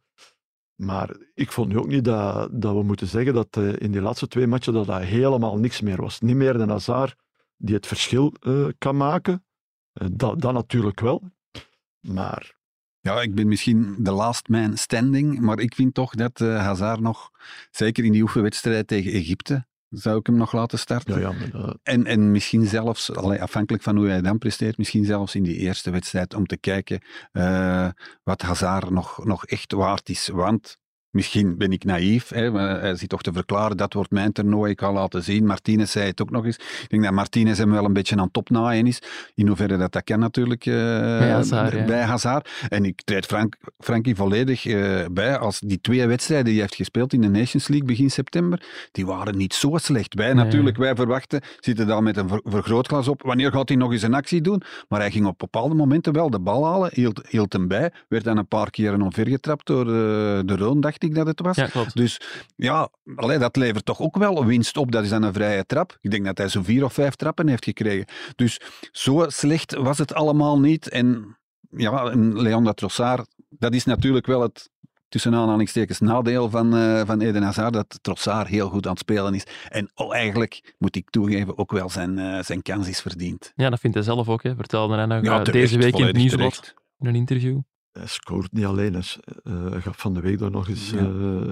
Maar ik vond nu ook niet dat, dat we moeten zeggen dat eh, in die laatste twee matchen dat dat helemaal niks meer was. Niet meer de Hazard die het verschil eh, kan maken. Eh, dat, dat natuurlijk wel. Maar Ja, ik ben misschien de last man standing, maar ik vind toch dat Hazard nog, zeker in die oefenwedstrijd tegen Egypte, zou ik hem nog laten starten. ja, ja, dat- En, en misschien zelfs, allee, afhankelijk van hoe hij dan presteert, misschien zelfs in die eerste wedstrijd om te kijken eh, wat Hazard nog, nog echt waard is. Want misschien ben ik naïef, hè, maar hij zit toch te verklaren, dat wordt mijn toernooi, ik ga laten zien. Martinez zei het ook nog eens. Ik denk dat Martinez hem wel een beetje aan het opnaaien is. In hoeverre dat dat kan natuurlijk eh, Bij Hazard, ja. bij Hazard. En ik treed Frank, Frankie volledig eh, bij als die twee wedstrijden die hij heeft gespeeld in de Nations League begin september, die waren niet zo slecht. Wij Nee. natuurlijk, wij verwachten, zitten daar met een ver- vergrootglas op. Wanneer gaat hij nog eens een actie doen? Maar hij ging op bepaalde momenten wel de bal halen, hield, hield hem bij, werd dan een paar keer omvergetrapt door de, de Roon, dacht ik dat het was. Ja, klopt. Dus ja, allee, dat levert toch ook wel winst op. Dat is dan een vrije trap. Ik denk dat hij zo'n vier of vijf trappen heeft gekregen. Dus zo slecht was het allemaal niet. En ja, dat Trossard, dat is natuurlijk wel het tussen aanhalingstekens nadeel van, eh, van Eden Hazard, dat Trossard heel goed aan het spelen is. En oh, eigenlijk, moet ik toegeven, ook wel zijn, eh, zijn kans is verdiend. Ja, dat vindt hij zelf ook. Hè. Vertelde hij nog Ja, terecht, deze week in het nieuwsblad in een interview. Hij scoort niet alleen. Hij eh, hij gaf van de week daar nog eens Ja. eh,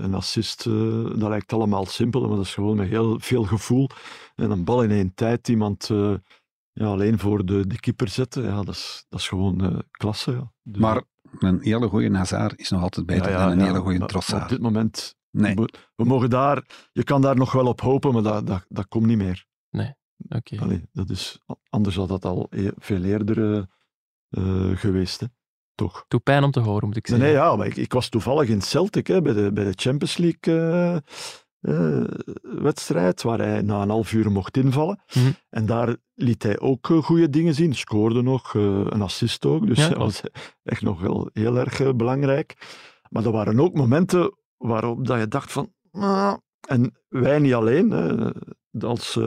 een assist. eh, dat lijkt allemaal simpel, maar dat is gewoon met heel veel gevoel. En een bal in één tijd iemand ja, alleen voor de, de keeper zetten. Ja, dat, is, dat is gewoon klasse. Ja. Dus- Maar een hele goede Hazard is nog altijd beter Ja, ja, dan een hele goede Trossard. Op dit moment, Nee. we, we mogen daar, je kan daar nog wel op hopen, maar dat, dat, dat komt niet meer. Oké. Allee, dat is, anders had dat al e- veel eerder geweest. Hè. Toch? Pijn om te horen, moet ik zeggen. nee, ja, maar ik, ik was toevallig in Celtic hè, bij, de, bij de Champions League eh, eh, wedstrijd, waar hij na een half uur mocht invallen. Mhm. En daar liet hij ook eh, goede dingen zien. Scoorde nog, een assist ook. Dus Ja, dat was echt nog wel heel erg belangrijk. Maar er waren ook momenten waarop dat je dacht van... "Ah." en wij niet alleen, hè, als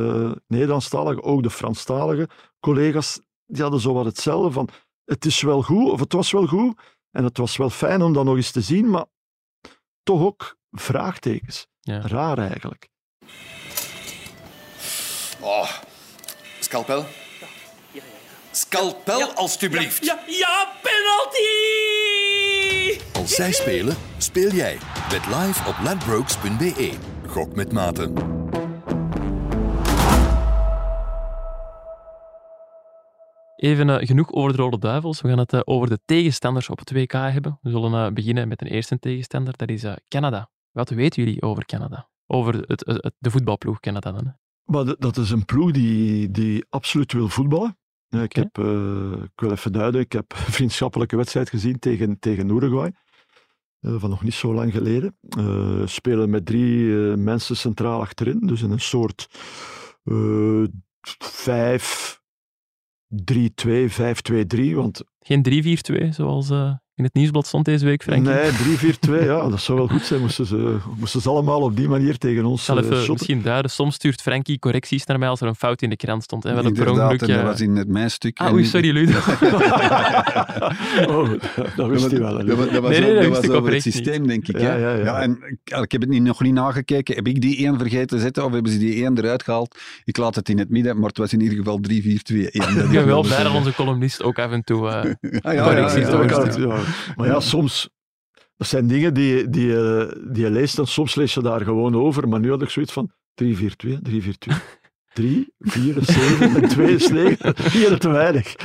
Nederlandstaligen, ook de Franstalige collega's, die hadden zo wat hetzelfde van... Het is wel goed, of het was wel goed, en het was wel fijn om dat nog eens te zien, maar toch ook vraagtekens. Ja. Raar eigenlijk. Oh, scalpel? Scalpel, alstublieft. Ja, ja, penalty! Als zij spelen, speel jij. Bet live op ladbrokes.be. Gok met maten. Even eh, genoeg over de Rode Duivels. We gaan het eh, over de tegenstanders op het WK hebben. We zullen eh, beginnen met een eerste tegenstander. Dat is Canada. Wat weten jullie over Canada? Over het, het, de voetbalploeg Canada dan. hè? Maar dat is een ploeg die, die absoluut wil voetballen. Ik, heb, eh, ik wil even duiden, ik heb een vriendschappelijke wedstrijd gezien tegen, tegen Uruguay. van nog niet zo lang geleden. Eh, spelen met drie mensen centraal achterin. Dus in een soort 5, 3-2, 5-2-3. Want Geen 3-4-2, zoals eh, in het nieuwsblad stond deze week, Frankie? Nee, 3-4-2, ja, dat zou wel goed zijn. Moesten ze, moesten ze allemaal op die manier tegen ons even shotten. misschien duiden. Soms stuurt Frankie correcties naar mij als er een fout in de krant stond. En wel een Inderdaad, en dat was in het mijn stuk. Ah, en- oei, sorry, Ludo. Oh, dat wist hij wel. Dat was, dat was, Nee, dat dat wist was ik over het oprecht systeem, denk ik. Ja, ja, ja. en ik, heb het niet, nog niet nagekeken. Heb ik die één vergeten te zetten of hebben ze die één eruit gehaald? Ik laat het in het midden, maar het was in ieder geval 3-4-2-1. Ik ben wel blij dat onze columnist ook af en toe... eh, Ah, ja, correcties ja, Ja, ja, doorstuurt. ja. ja. Maar ja, soms... Dat zijn dingen die, die, je- die je leest en soms lees je daar gewoon over. Maar nu had ik zoiets van 3, 4, 2, 3, 4, 2. 3, 4, 7 en 2 is 9. Hier te weinig.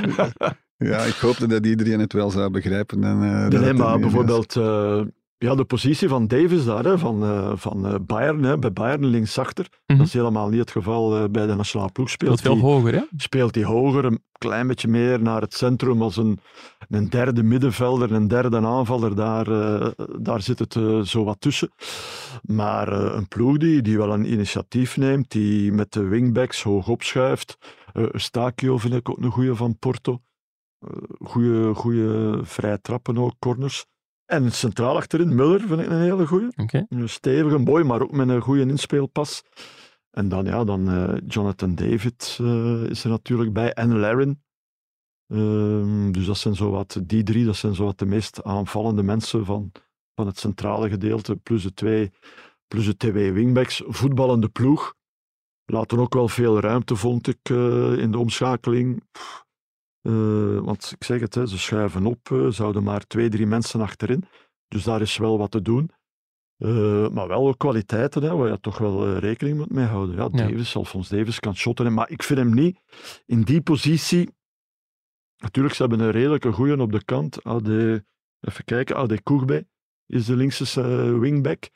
Ja, ik hoopte dat iedereen het wel zou begrijpen. En, eh, er niet was. bijvoorbeeld eh, ja, de positie van Davis daar, hè, van, eh, van eh, Bayern, hè, bij Bayern linksachter. Mhm. Dat is helemaal niet het geval eh, bij de nationale ploeg. speelt Speelt veel hij hoger, hè? speelt hij hoger, een klein beetje meer naar het centrum als een, een derde middenvelder, een derde aanvaller. Daar, daar zit het zo wat tussen. Maar een ploeg die, die wel een initiatief neemt, die met de wingbacks hoog opschuift. Stakio vind ik ook een goede van Porto. goede, goede vrije trappen ook, corners. En centraal achterin, Muller vind ik een hele goede. Oké. Een stevige boy, maar ook met een goede inspeelpas. En dan, ja, dan eh, Jonathan David eh, is er natuurlijk bij. En Laren. Ehm, dus dat zijn zo wat, die drie, dat zijn zo wat de meest aanvallende mensen van, van het centrale gedeelte. Plus de twee, plus de twee wingbacks. Voetballende ploeg. Laten ook wel veel ruimte, vond ik, eh, in de omschakeling. Pff, eh, want ik zeg het, hè, ze schuiven op, eh, zouden maar twee, drie mensen achterin. Dus daar is wel wat te doen. Eh, maar wel kwaliteiten, hè, waar je toch wel rekening moet mee houden. Ja, Ja. Davis, Alphonse Davis kan shotten, maar ik vind hem niet in die positie. Natuurlijk, ze hebben een redelijke goeie op de kant. Ade, even kijken, Ade Koegbe is de linkse wingback.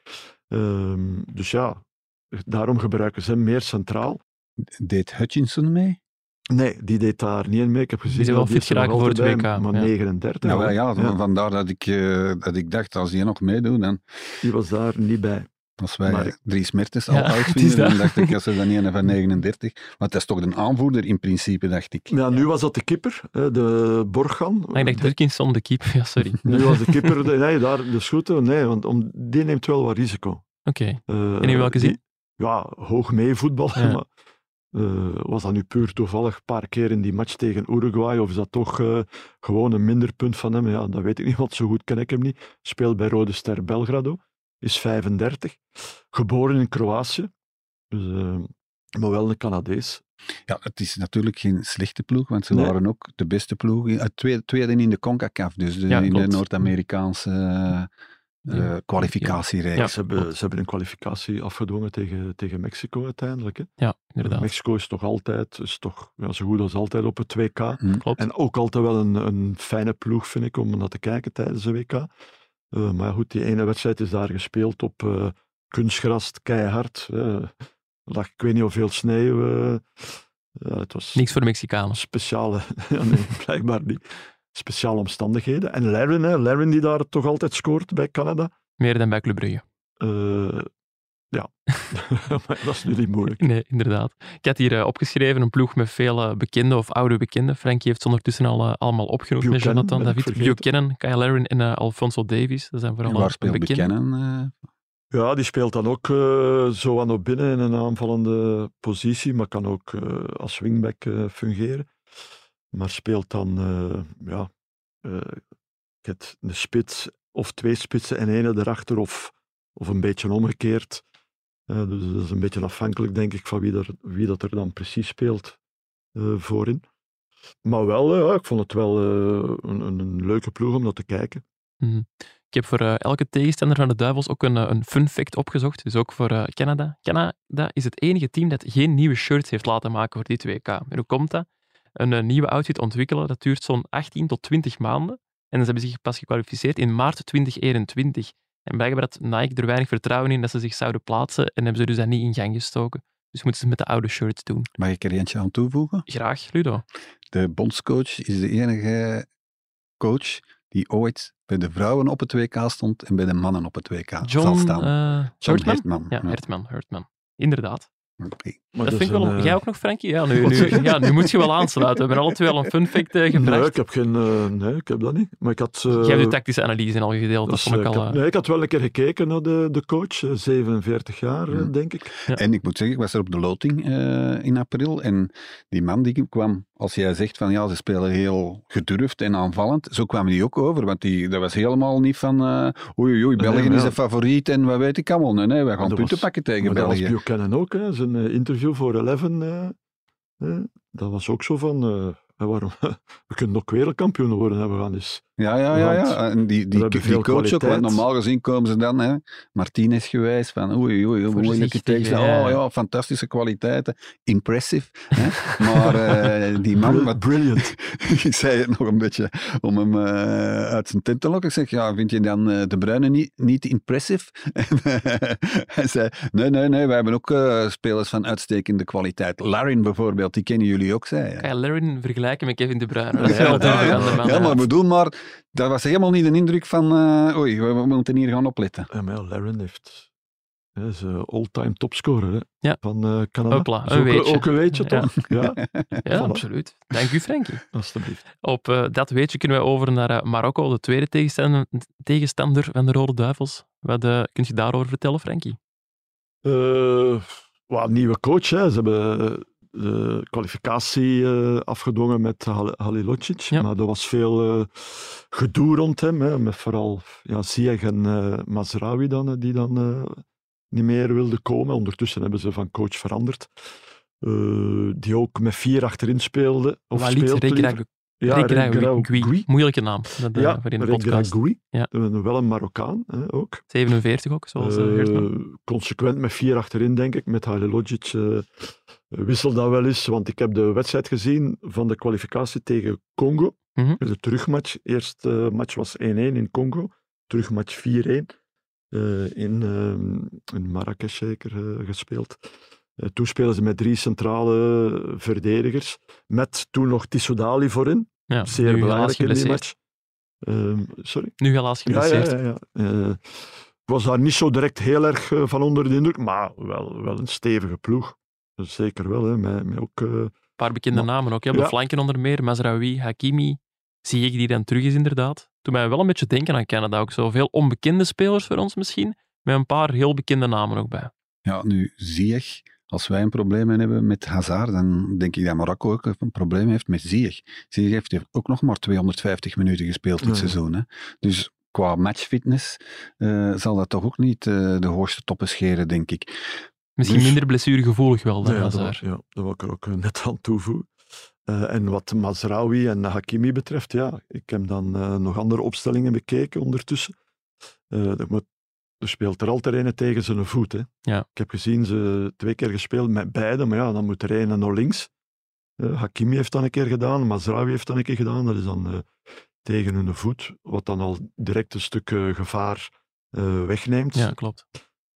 Ehm, dus ja, daarom gebruiken ze hem meer centraal. Deed Hutchinson mee? Nee, die deed daar niet in mee. Ik heb gezien is wel dat fit is nog geraakt voor het bij, WK, Maar ja. 39. Nou, ja, Ja, vandaar dat ik, eh, dat ik dacht, als die nog meedoet, dan die was daar niet bij. als wij Maar drie Mertens Ja, al oud het is vinden, dan dacht ik, als er dan een van 39... Want dat is toch een aanvoerder in principe, dacht ik. Ja, nu was dat de kipper, hè, de Borgan. Maar ik dacht de keep. Ja, sorry. Oké. Nu was de kipper, de- nee, daar, de schoten, nee, want om, die neemt wel wat risico. Eh, En in welke zin? die- Ja, hoog mee voetballen, Ja. maar eh, was dat nu puur toevallig een paar keer in die match tegen Uruguay, of is dat toch eh, gewoon een minder punt van hem? Ja, dat weet ik niet, want zo goed ken ik hem niet. Speelt bij Rode Ster Belgrado, is 35, geboren in Kroatië, dus, eh, maar wel een Canadees. Ja, het is natuurlijk geen slechte ploeg, want ze Nee. waren ook de beste ploeg. tweede, tweede in de CONCACAF, dus de- Ja, in de. Noord-Amerikaanse Ja. eh, kwalificatiereeks. Ja. Ze, hebben, ze hebben een kwalificatie afgedwongen tegen, tegen Mexico uiteindelijk. Hè. Ja, inderdaad. Mexico is toch altijd, is toch ja, zo goed als altijd op het WK. Hm. Klopt. En ook altijd wel een, een fijne ploeg, vind ik, om naar te kijken tijdens de WK. Eh, maar goed, die ene wedstrijd is daar gespeeld op eh, kunstgras, keihard. Er lag, ik weet niet hoeveel sneeuw. eh. Ja, het was Niks voor Mexicanen. speciale, ja, nee, blijkbaar niet. Speciale omstandigheden. En Laren, hè, Laren die daar toch altijd scoort bij Canada. Meer dan bij Club Brugge. Eh, ja, maar dat is nu niet moeilijk. Nee, inderdaad. Ik had hier eh, opgeschreven een ploeg met veel eh, bekende of oude bekenden. Frankie heeft ze ondertussen al eh, allemaal opgenoemd Buchanan Jonathan David. Buchanan, Kyle Laren en Alfonso Davies. Dat zijn vooral En waar speelt bekenden. Buchanan? eh? Ja, die speelt dan ook eh, zo aan op binnen in een aanvallende positie, maar kan ook eh, als wingback eh, fungeren. Maar speelt dan eh, ja, eh, het, een spits of twee spitsen en ene erachter of, of een beetje omgekeerd. Eh, dus dat is een beetje afhankelijk, denk ik, van wie, er, wie dat er dan precies speelt voorin. Maar wel, ja, ik vond het wel een, een, leuke ploeg om naar te kijken. Mhm. Ik heb voor elke tegenstander van de Duivels ook een, een fun fact opgezocht. Dus ook voor Canada. Canada is het enige team dat geen nieuwe shirts heeft laten maken voor dit WK. En hoe komt dat? Een eh, nieuwe outfit ontwikkelen, dat duurt zo'n 18 tot 20 maanden. En ze hebben zich pas gekwalificeerd in maart 2021. En blijkbaar had Nike er weinig vertrouwen in dat ze zich zouden plaatsen en hebben ze dus dat niet in gang gestoken. Dus moeten ze het met de oude shirts doen. Mag ik er eentje aan toevoegen? Graag, Ludo. De bondscoach is de enige coach die ooit bij de vrouwen op het WK stond en bij de mannen op het WK zal staan. eh John Hertman? Hertman, Ja, ja. Hertman, Hertman. Inderdaad. Maar Dat vind ik wel... een, eh, Jij ook nog, Frankie? Ja nu, ja, nu moet je wel aansluiten. We hebben alle twee al een fun fact eh, gebracht. Nee, ik heb geen... eh, nee, ik heb dat niet. Maar ik had... eh, Jij hebt de tactische analyse al gedeeld. Dat vond ik al... had, nee, ik had wel een keer gekeken naar de, de coach, eh, 47 jaar, denk ik. Ja. En ik moet zeggen, ik was er op de loting eh, in april en die man die kwam, als jij zegt van ja, ze spelen heel gedurfd en aanvallend, zo kwam die ook over, want die, dat was helemaal niet van eh oei oei, België Nee, is de favoriet en wat weet ik allemaal. Nee, nee, wij gaan punten was- pakken tegen Maar dat was België. Buchanan ook, hè. zijn eh, interview voor Eleven. eh, dat was ook zo van, eh, waarom, we kunnen nog wereldkampioen worden, hè. we gaan eens... Ja, ja, ja. Ja. En die, die, coach ook, want normaal gezien komen ze dan, hè, Martinez gewijs, van oei, oei, hoe moeilijke Voorzichtig, tegenstander. ja. Oh ja, fantastische kwaliteiten, impressive. Hè. Maar eh, die man, wat, Brilliant. ik zei het nog een beetje om hem eh, uit zijn tent te lokken. Ik zeg, ja, vind je dan eh, De Bruyne niet, niet impressive? En, hij zei, nee, nee, nee, wij hebben ook eh, spelers van uitstekende kwaliteit. Larin bijvoorbeeld, die kennen jullie ook, zei hij. Kan je Larin vergelijken met Kevin De Bruyne? Ja, maar bedoel maar, dat was helemaal niet de indruk van, eh, oei, we, we moeten hier gaan opletten. Ja, maar Laren heeft... Hij is eh, all-time topscorer hè, Ja. van eh, Canada. Hopla, een ook, weetje. ook een weetje, Ja. toch? Ja, Ja, absoluut. Dank u, Frankie. alstublieft. Op eh, dat weetje kunnen wij over naar eh, Marokko, de tweede tegenstander, tegenstander van de Rode Duivels. Wat uh, kun je daarover vertellen, Frankie? Uh, well, nieuwe coach. Hè. Ze hebben de kwalificatie uh, afgedwongen met Halilocic. Ja. Maar er was veel uh, gedoe rond hem. Hè. Met vooral ja, Ziyech en uh, Mazraoui dan, die dan niet meer wilden komen. Ondertussen hebben ze van coach veranderd. Die ook met vier achterin speelde. Of Walid ja, Regraoui. Moeilijke naam. Dat, ja, voor in de podcast. Ja. Wel een Marokkaan hè, ook. 47 ook, zoals uh, Consequent met vier achterin, denk ik. Met Halilodzic uh, wissel dat wel eens. Want ik heb de wedstrijd gezien van de kwalificatie tegen Congo. Mm -hmm. De terugmatch. Eerste uh, match was 1-1 in Congo. Terugmatch 4-1. Uh, in, in Marrakesh zeker gespeeld. Uh, toen spelen ze met drie centrale verdedigers. Met toen nog Tissoudali voorin. Ja, Zeer belangrijk in die match. Uh, sorry? Nu helaas geblesseerd. Ja, ja, ja. Uh, ik was daar niet zo direct heel erg uh, van onder de indruk, maar wel, wel een stevige ploeg. Zeker wel, hè. Met, met ook... Een paar bekende maar, namen ook. Op de ja. flanken onder meer. Mazraoui, Hakimi. Zie ik die dan terug is inderdaad. Toen mij wel een beetje denken aan Canada ook. Zo veel onbekende spelers voor ons misschien. Met een paar heel bekende namen ook bij. Ja, nu Ziyech als wij een probleem hebben met Hazard, dan denk ik dat Marokko ook een probleem heeft met Ziyech. Ziyech heeft ook nog maar 250 minuten gespeeld dit seizoen. Hè. Dus qua matchfitness uh, zal dat toch ook niet uh, de hoogste toppen scheren, denk ik. Misschien Dus- minder blessuregevoelig wel dan ja, Hazard. ja, dat wil ik er ook eh, net aan toevoegen. Eh, en wat Mazraoui en Hakimi betreft, ja, ik heb dan eh, nog andere opstellingen bekeken ondertussen. Eh, er, moet, er speelt er altijd een tegen zijn voet. Hè. Ja. Ik heb gezien ze twee keer gespeeld met beide, maar ja, dan moet er een naar links. Eh, Hakimi heeft dat een keer gedaan, Mazraoui heeft dat een keer gedaan. Dat is dan eh, tegen hun voet, wat dan al direct een stuk eh, gevaar wegneemt Ja, klopt.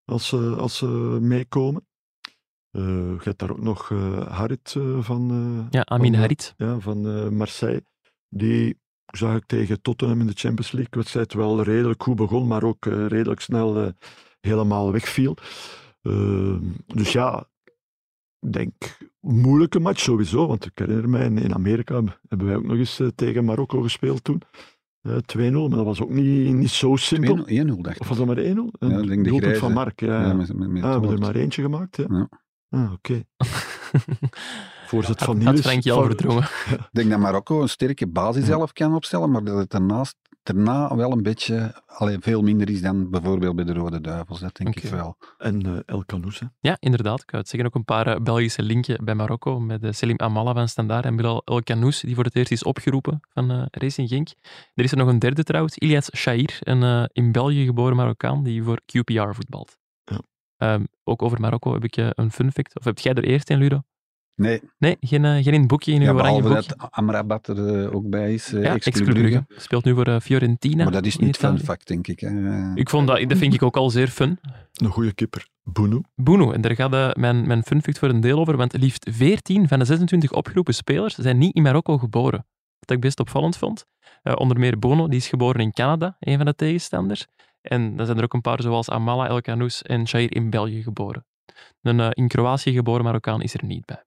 als ze, als ze meekomen. Je hebt daar ook nog Harit van, Ja, Amin van, Harit. ja, van Marseille. Die zag ik tegen Tottenham in de Champions League wedstrijd wel redelijk goed begon, maar ook eh, redelijk snel eh, helemaal wegviel. Eh, dus ja, ik denk moeilijke match sowieso, want ik herinner mij in, in Amerika hebben wij ook nog eens eh, tegen Marokko gespeeld toen. Eh 2-0, maar dat was ook niet, niet zo simpel. 1-0, 1-0 dacht ik. Of was dat maar 1-0? Een Ja, denk de doelpunt grijze. van Mark, ja. Ja, ja. met, met, met Ah, we hebben er maar eentje gemaakt, ja. Ja. Ah, oké. Voorzet van Had, Niels. had Frankie al verdrongen. Ik denk dat Marokko een sterke basis zelf kan opstellen, maar dat het daarnaast, daarna wel een beetje allee, veel minder is dan bijvoorbeeld bij de Rode Duivels. Dat denk ik wel. En eh, El Canoes, hè. Ja, inderdaad. Ik het zeggen, ook een paar eh, Belgische linken bij Marokko met eh, Selim Amala van Standaard en Bilal El Kanous, die voor het eerst is opgeroepen van eh, Racing Genk. Er is er nog een derde trouwens, Ilias Shair, een eh, in België geboren Marokkaan die voor QPR voetbalt. Ja. Ehm, ook over Marokko heb ik een fun fact. Of heb jij er eerst een, Ludo? Nee, Nee, geen, eh, geen in het boekje, in uw ja, oranje boekje. dat Amrabat er eh, ook bij is. eh, ja. Brugge. Speelt nu voor Fiorentina. Maar dat is niet fun Italië. fact, denk ik. Hè. Ik vond dat, dat vind ik ook al zeer fun. Een goede kipper. Boeno. Bono, en daar gaat mijn, mijn fun fact voor een deel over, want liefst 14 van de 26 opgeroepen spelers zijn niet in Marokko geboren. Wat ik best opvallend vond. Eh, onder meer Bono, die is geboren in Canada, een van de tegenstanders. En dan zijn er ook een paar zoals Amala El Kanous en Shair in België geboren. Een in Kroatië geboren Marokkaan is er niet bij.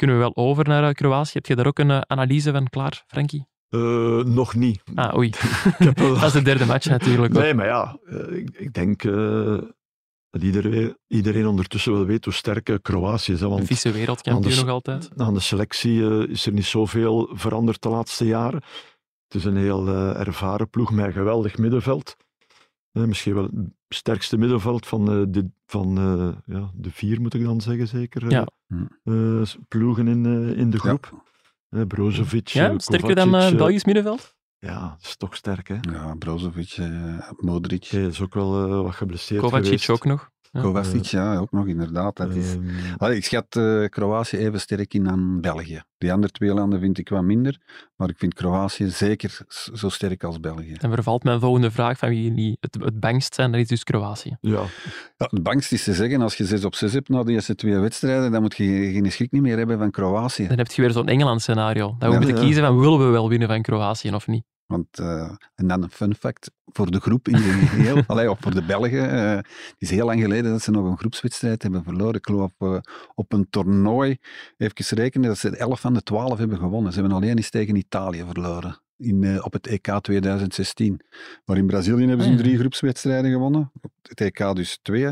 Kunnen we wel over naar eh, Kroatië? Heb je daar ook een eh, analyse van klaar, Frankie? Eh, nog niet. Ah, oei. Wel- Dat is de derde match natuurlijk. Nee, maar ja, ik, ik denk dat iedereen, iedereen ondertussen wel weet hoe sterk Kroatië is. Hè, want vice-wereldkampioen Anders- nog altijd. aan de selectie is er niet zoveel veranderd de laatste jaren. Het is een heel ervaren ploeg met een geweldig middenveld. Eh, misschien wel het sterkste middenveld van, eh, de, van eh, ja, de vier, moet ik dan zeggen, zeker. eh, Ja. eh, ploegen in, eh, in de groep. Eh, Brozovic, Ja, sterker dan Belgisch middenveld? Ja, dat is toch sterk, hè? Ja, Brozovic, eh, Modric, Hij is ook wel eh, wat geblesseerd Kovacic geweest. ook nog. Kovacic, ja, ook nog inderdaad. Dat is... Ehm, Allee, ik schat eh, Kroatië even sterk in aan België. Die andere twee landen vind ik wat minder, maar ik vind Kroatië zeker zo sterk als België. En vervalt mijn volgende vraag van wie jullie het, het bangst zijn, dat is dus Kroatië. ja, Ja, het bangst is te zeggen, als je 6 op 6 hebt na de eerste twee wedstrijden, dan moet je geen schrik niet meer hebben van Kroatië. Dan heb je weer zo'n Engeland-scenario. Dat we Ja, moeten ja. kiezen van willen we wel winnen van Kroatië of niet. Want, eh, en dan een fun fact voor de groep in de geheel, allee, of voor de Belgen. eh, het is heel lang geleden dat ze nog een groepswedstrijd hebben verloren. Ik geloof op een toernooi, even rekenen, dat ze 11 van de 12 hebben gewonnen. Ze hebben alleen eens tegen Italië verloren. In, eh, op het EK 2016. Maar in Brazilië hebben ze Ah, drie groepswedstrijden gewonnen. Op het EK dus twee.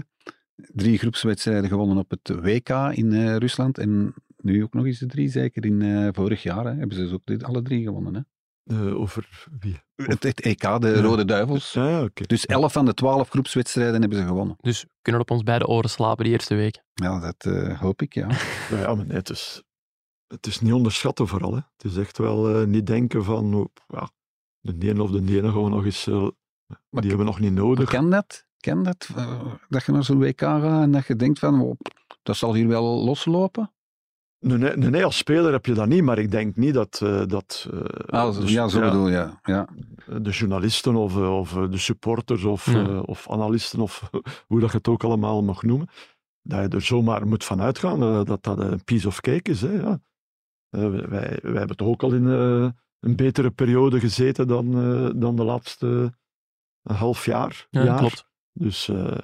Drie groepswedstrijden gewonnen op het WK in Rusland. En nu ook nog eens de drie, zeker in vorig jaar. Hè, hebben ze ze ook dit- alle drie gewonnen. Hè. Over wie? Het, het EK, de Ja. Rode Duivels. Ja, ja, oké. Dus 11 van de 12 groepswedstrijden hebben ze gewonnen. Dus we kunnen op ons beide oren slapen de eerste week. Ja, dat eh, hoop ik, ja. Ja, maar nee, het is, het is niet onderschatten vooral. Hè. Het is echt wel eh, niet denken van, oh, ja, de ene of de ene we nog eens, eh, die hebben we nog niet nodig. Ken dat? Ken dat? dat je naar zo'n WK gaat en dat je denkt van, oh, dat zal hier wel loslopen? Nee, nee, als speler heb je dat niet, maar ik denk niet dat, eh, dat eh, Ah, de, ja, zo bedoel je. Ja. de journalisten of, eh, of eh, de supporters of, Ja. eh, of analisten of hoe dat je het ook allemaal mag noemen, dat je er zomaar moet van uitgaan eh, dat dat een piece of cake is. Hè, ja. Eh, wij, wij hebben toch ook al in eh, een betere periode gezeten dan, eh, dan de laatste een half jaar. Ja, jaar. klopt. Dus eh,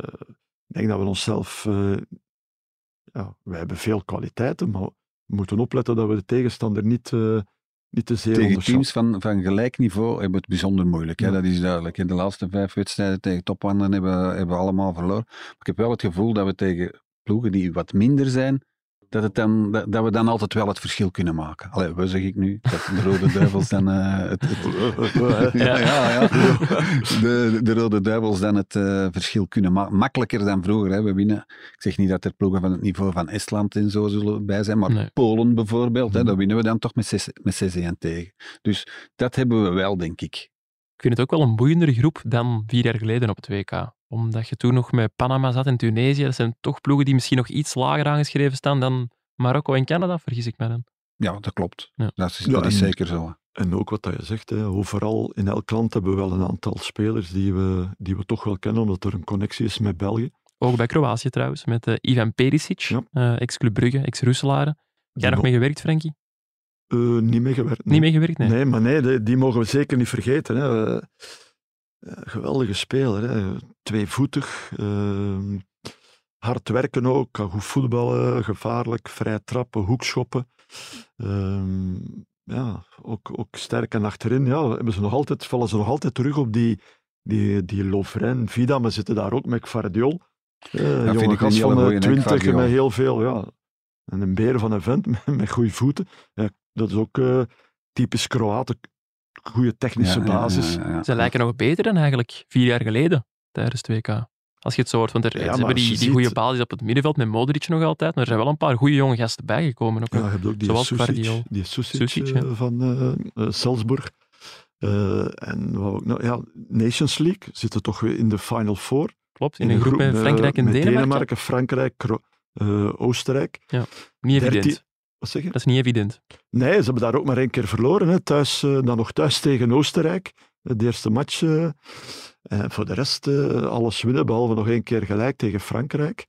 ik denk dat we onszelf. eh, ja, wij hebben veel kwaliteiten, maar we moeten opletten dat we de tegenstander niet, eh, niet te zeer Tegen teams van, van gelijk niveau hebben we het bijzonder moeilijk. Hè? Dat is duidelijk. In de laatste vijf wedstrijden tegen topwanden hebben, hebben we allemaal verloren. Maar ik heb wel het gevoel dat we tegen ploegen die wat minder zijn, dat, het dan, dat, dat we dan altijd wel het verschil kunnen maken. Allee, we zeg ik nu, dat de Rode Duivels dan eh, het, het- ja, ja, ja. De, de Rode Duivels dan het eh, verschil kunnen maken. Makkelijker dan vroeger. Hè. We winnen. Ik zeg niet dat er ploegen van het niveau van Estland en zo zullen bij zijn, maar Nee. Polen bijvoorbeeld, hè, Mhm. daar winnen we dan toch met 6 met 6-1 tegen. Dus dat hebben we wel, denk ik. Ik vind het ook wel een boeiendere groep dan vier jaar geleden op het WK. Omdat je toen nog met Panama zat en Tunesië. Dat zijn toch ploegen die misschien nog iets lager aangeschreven staan dan Marokko en Canada, vergis ik me dan. Ja, dat klopt. Ja. Dat is, Ja, dat is en- zeker zo. En ook wat dat je zegt, hè, overal in elk land hebben we wel een aantal spelers die we, die we toch wel kennen, omdat er een connectie is met België. Ook bij Kroatië trouwens, met eh, Ivan Perisic, Ja. eh, ex-Club Brugge, ex-Roeselare. Die Jij nog mee gewerkt, Frankie? Eh, niet mee gewerkt. Niet mee gewerkt, nee. Nee, maar nee, die, die mogen we zeker niet vergeten. Hè. Eh, eh, geweldige speler. Hè. Tweevoetig. eh, hard werken ook. Kan goed voetballen. Gevaarlijk. Vrij trappen. Hoekschoppen. Ehm, ja, ook, ook sterk. En achterin ja, hebben ze nog altijd, vallen ze nog altijd terug op die, die, die Lovren, Vida. Maar zitten daar ook met Kvardiol. Uh, vind jonge gast van de twintig met heel veel... Ja, en een beer van een vent met, met goede voeten. Ja, dat is ook eh, typisch Kroaten. Goede technische Ja, ja, basis. ja, ja, ja. Ze lijken nog beter dan eigenlijk vier jaar geleden tijdens het WK. Als je het zo hoort, want er, Ja, hebben die, goede basis op het middenveld met Modric nog altijd, maar er zijn wel een paar goede jonge gasten bijgekomen. Ook, Ja, hè. je hebt ook die Zoals Susic, die Susic, Susic, eh, ja. van eh, eh, Salzburg. Eh, en wat ook, nou, ja, Nations League zitten toch weer in de Final Four. Klopt, in een groep met eh, Frankrijk en met Denemarken. Frankrijk, Kro- eh, Oostenrijk. Niet evident. Dertien- Wat zeg je? Dat is niet evident. Nee, ze hebben daar ook maar één keer verloren. Hè. Thuis, eh, dan nog thuis tegen Oostenrijk. De eerste match. eh. en voor de rest eh, alles winnen, behalve nog één keer gelijk tegen Frankrijk.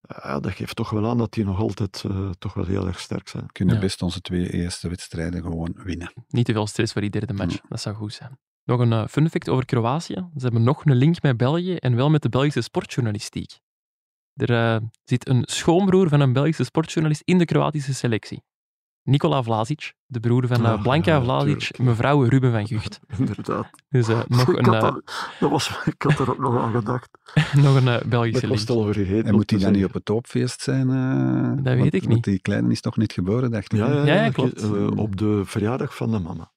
Ja, dat geeft toch wel aan dat die nog altijd eh, toch wel heel erg sterk zijn. We kunnen Ja. best onze twee eerste wedstrijden gewoon winnen. Niet te veel stress voor die derde match. Dat zou goed zijn. Nog een fun fact over Kroatië. Ze hebben nog een link met België en wel met de Belgische sportjournalistiek. Er eh, zit een schoonbroer van een Belgische sportjournalist in de Kroatische selectie. Nikola Vlasic, de broer van Ah, Blanka ja, Vlasic, tuurlijk. mevrouw Ruben van Gucht. Inderdaad. Dus eh, nog ik, een, had dat, was, ik had er ook nog aan gedacht. nog een Belgische link. het al vergeten. En moet hij dan niet op het toopfeest zijn? Dat weet Want- ik niet. Want die kleine is toch niet geboren, dacht ik. Ja, ja, Ja, ja, ja, klopt. op de verjaardag van de mama.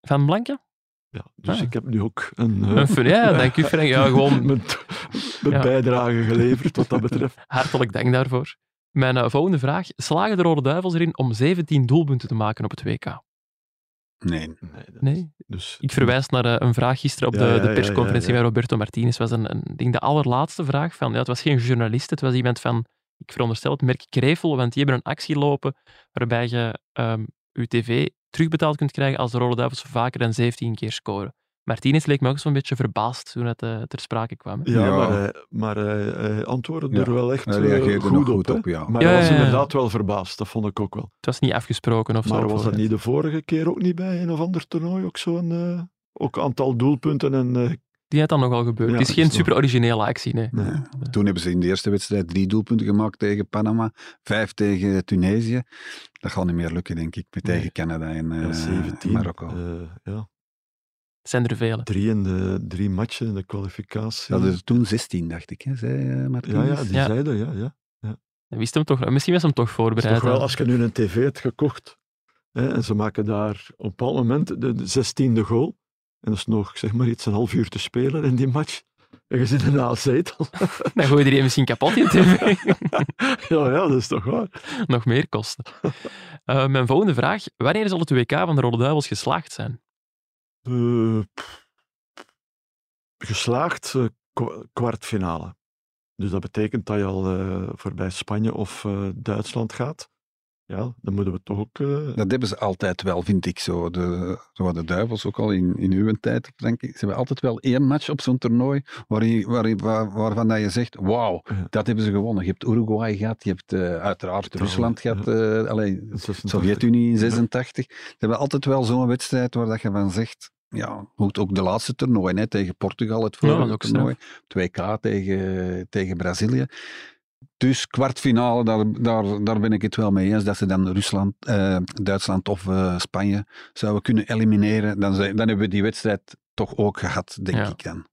Van Blanka? Ja, dus Ah. ik heb nu ook een, eh, Een fun- ja, dank u Frank. Ja, gewoon mijn, mijn Ja. bijdrage geleverd wat dat betreft. hartelijk dank daarvoor. Mijn eh, volgende vraag. Slagen de Rode Duivels erin om 17 doelpunten te maken op het WK? Nee. Nee. Dus, Ik verwijs naar eh, een vraag gisteren op Ja, de, de ja, persconferentie ja, ja. met Roberto Martinez. was een, een, ik denk de allerlaatste vraag. Van, ja, het was geen journalist, het was iemand van, ik veronderstel het merk Krevel, want die hebben een actie lopen waarbij je ehm je tv terugbetaald kunt krijgen als de Rode Duivels vaker dan 17 keer scoren. Martinez leek me ook zo'n beetje verbaasd toen het eh, ter sprake kwam. hè. Ja, Ja. maar, hij, maar hij, hij antwoordde Ja, er wel echt hij eh, reageerde goed, op, goed op, ja. Maar Ja, hij was ja, ja. inderdaad wel verbaasd, dat vond ik ook wel. Het was niet afgesproken of zo. Maar was dat niet de vorige keer ook niet bij een of ander toernooi? Ook zo'n eh, ook aantal doelpunten en... eh, Die had dan nog wel gebeurd. Ja, het is geen super originele actie, nee. nee. Ja. Toen hebben ze in de eerste wedstrijd drie doelpunten gemaakt tegen Panama, vijf tegen Tunesië. Dat gaat niet meer lukken, denk ik, met Nee. tegen Canada en eh, Ja, 17. Marokko. eh, ja, Het zijn er vele. drie, in de, drie matchen in de kwalificatie. Dat is toen 16, dacht ik, hè, zei eh, ja, Martinez. ja, die Ja. zeiden, ja, ja. Wist hem toch, misschien was hem toch voorbereid. toch wel, als je nu een tv hebt gekocht hè, en ze maken daar op een bepaald moment de, de 16e goal en er is nog zeg maar iets een half uur te spelen in die match en je zit in de zetel. Dan gooi je die misschien kapot in tv. ja, ja, dat is toch waar. nog meer kosten. Eh, mijn volgende vraag. Wanneer zal het WK van de Rode Duivels geslaagd zijn? Eh, geslaagd eh, kwa- kwartfinale. Dus dat betekent dat je al voorbij Spanje of Duitsland gaat. Ja, dan moeten we toch ook... eh, Dat hebben ze altijd wel, vind ik zo. De, zo de Duivels, ook al in, in uw tijd, denk ik. Ze hebben altijd wel één match op zo'n toernooi waarin, waarin, waar, waarvan dat je zegt, wauw, Ja. dat hebben ze gewonnen. Je hebt Uruguay gehad, je hebt eh, uiteraard Italië, Rusland gehad, ja. eh, 86. Sovjet-Unie in Ja. 86. Ze hebben altijd wel zo'n wedstrijd waar dat je van zegt, ja, goed, ook de laatste toernooi, hè, tegen Portugal, het vorige toernooi, 2K tegen, tegen Brazilië. Dus kwartfinale, daar, daar, daar ben ik het wel mee eens, dat ze dan Rusland, eh, Duitsland of eh, Spanje zouden kunnen elimineren. Dan, zijn- dan hebben we die wedstrijd toch ook gehad, denk Ja. ik dan.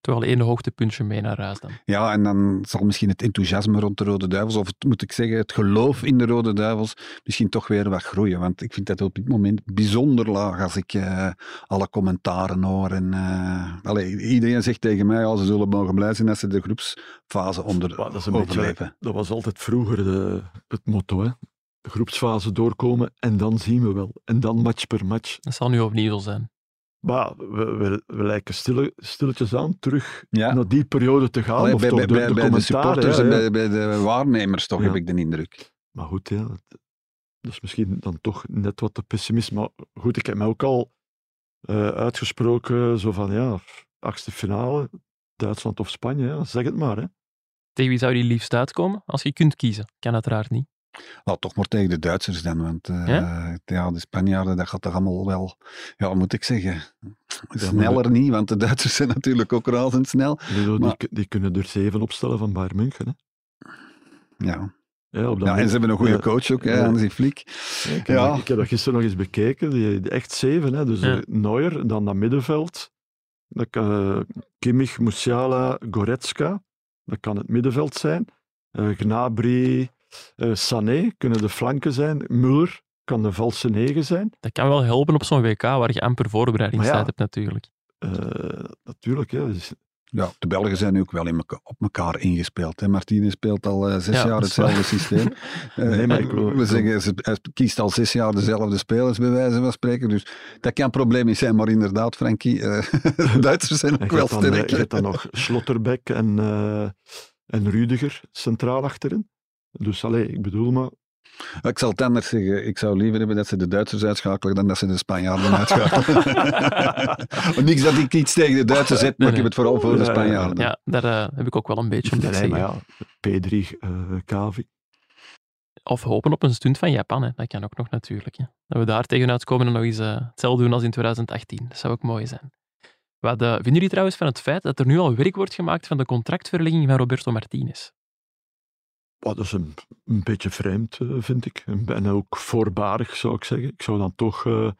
Toch wel één hoogtepuntje mee naar huis dan. Ja, en dan zal misschien het enthousiasme rond de Rode Duivels, of het, moet ik zeggen, het geloof in de Rode Duivels, misschien toch weer wat groeien. Want ik vind dat op dit moment bijzonder laag als ik eh, alle commentaren hoor. En, eh, allee, iedereen zegt tegen mij, ja, ze zullen mogen blij zijn als ze de groepsfase onder, dat is een overleven. beetje, dat was altijd vroeger de, het motto. Hè? De groepsfase doorkomen en dan zien we wel. En dan match per match. Dat zal nu opnieuw zo zijn. Maar we, we, we lijken stille, stilletjes aan terug Ja. naar die periode te gaan. Allee, of bij, toch bij, de, bij, de bij de supporters ja, en bij, bij de waarnemers toch, Ja. heb ik de indruk. Maar goed, ja, dat, dat is misschien dan toch net wat te pessimisme. Maar goed, ik heb mij ook al eh, uitgesproken, zo van ja, achtste finale, Duitsland of Spanje, ja, zeg het maar. Hè. Tegen wie zou die liefst uitkomen? Als je kunt kiezen. Kan uiteraard niet. Nou, toch maar tegen de Duitsers dan, want eh, Ja? ja? de Spanjaarden, dat gaat toch allemaal wel, ja, moet ik zeggen, sneller niet, want de Duitsers zijn natuurlijk ook razendsnel. Die, Maar- die, die kunnen er zeven opstellen van Bayern München. Hè. Ja, Ja, op dat ja en ze hebben een goede Ja, coach ook, hè. Hansi Flick. Ja, ik, heb Ja. ik heb dat gisteren nog eens bekeken. Die, die echt zeven. Hè. Dus eh, Neuer, dan dat middenveld. Dat kan, eh, Kimmich, Musiala, Goretzka. Dat kan het middenveld zijn. Eh, Gnabry, eh, Sané kunnen de flanken zijn. Muller kan de valse negen zijn. Dat kan wel helpen op zo'n WK waar je amper voorbereidingstijd ja. hebt natuurlijk. Eh, natuurlijk, hè. Dus, Ja, de Belgen zijn nu ook wel in meka- op elkaar ingespeeld. Hè. Martinez speelt al eh, zes Ja, jaar hetzelfde systeem. Nee, maar ik wil- we zeggen, ze, hij kiest al zes jaar dezelfde spelers, bij wijze van spreken. Dus dat kan een probleem niet zijn, maar inderdaad, Frankie, eh, de Duitsers zijn ook wel sterk. je hebt dan nog Slotterbeck en, eh en Rudiger centraal achterin. Dus allee, ik bedoel maar, Ik zal het anders zeggen. Ik zou liever hebben dat ze de Duitsers uitschakelen dan dat ze de Spanjaarden uitschakelen. Niks dat ik iets tegen de Duitsers zet, maar ik heb het vooral voor de Ja, ja, ja. Spanjaarden. Ja, daar eh, heb ik ook wel een beetje om te zeggen. maar ja, P3, eh Kavi. Of hopen op een stunt van Japan. Hè. Dat kan ook nog natuurlijk. Hè. Dat we daar tegenuit komen en nog eens eh, hetzelfde doen als in 2018. Dat zou ook mooi zijn. Wat eh, vinden jullie trouwens van het feit dat er nu al werk wordt gemaakt van de contractverlenging van Roberto Martinez? Dat is een, een beetje vreemd, eh, vind ik. En ook voorbarig, zou ik zeggen. Ik zou dan toch eh,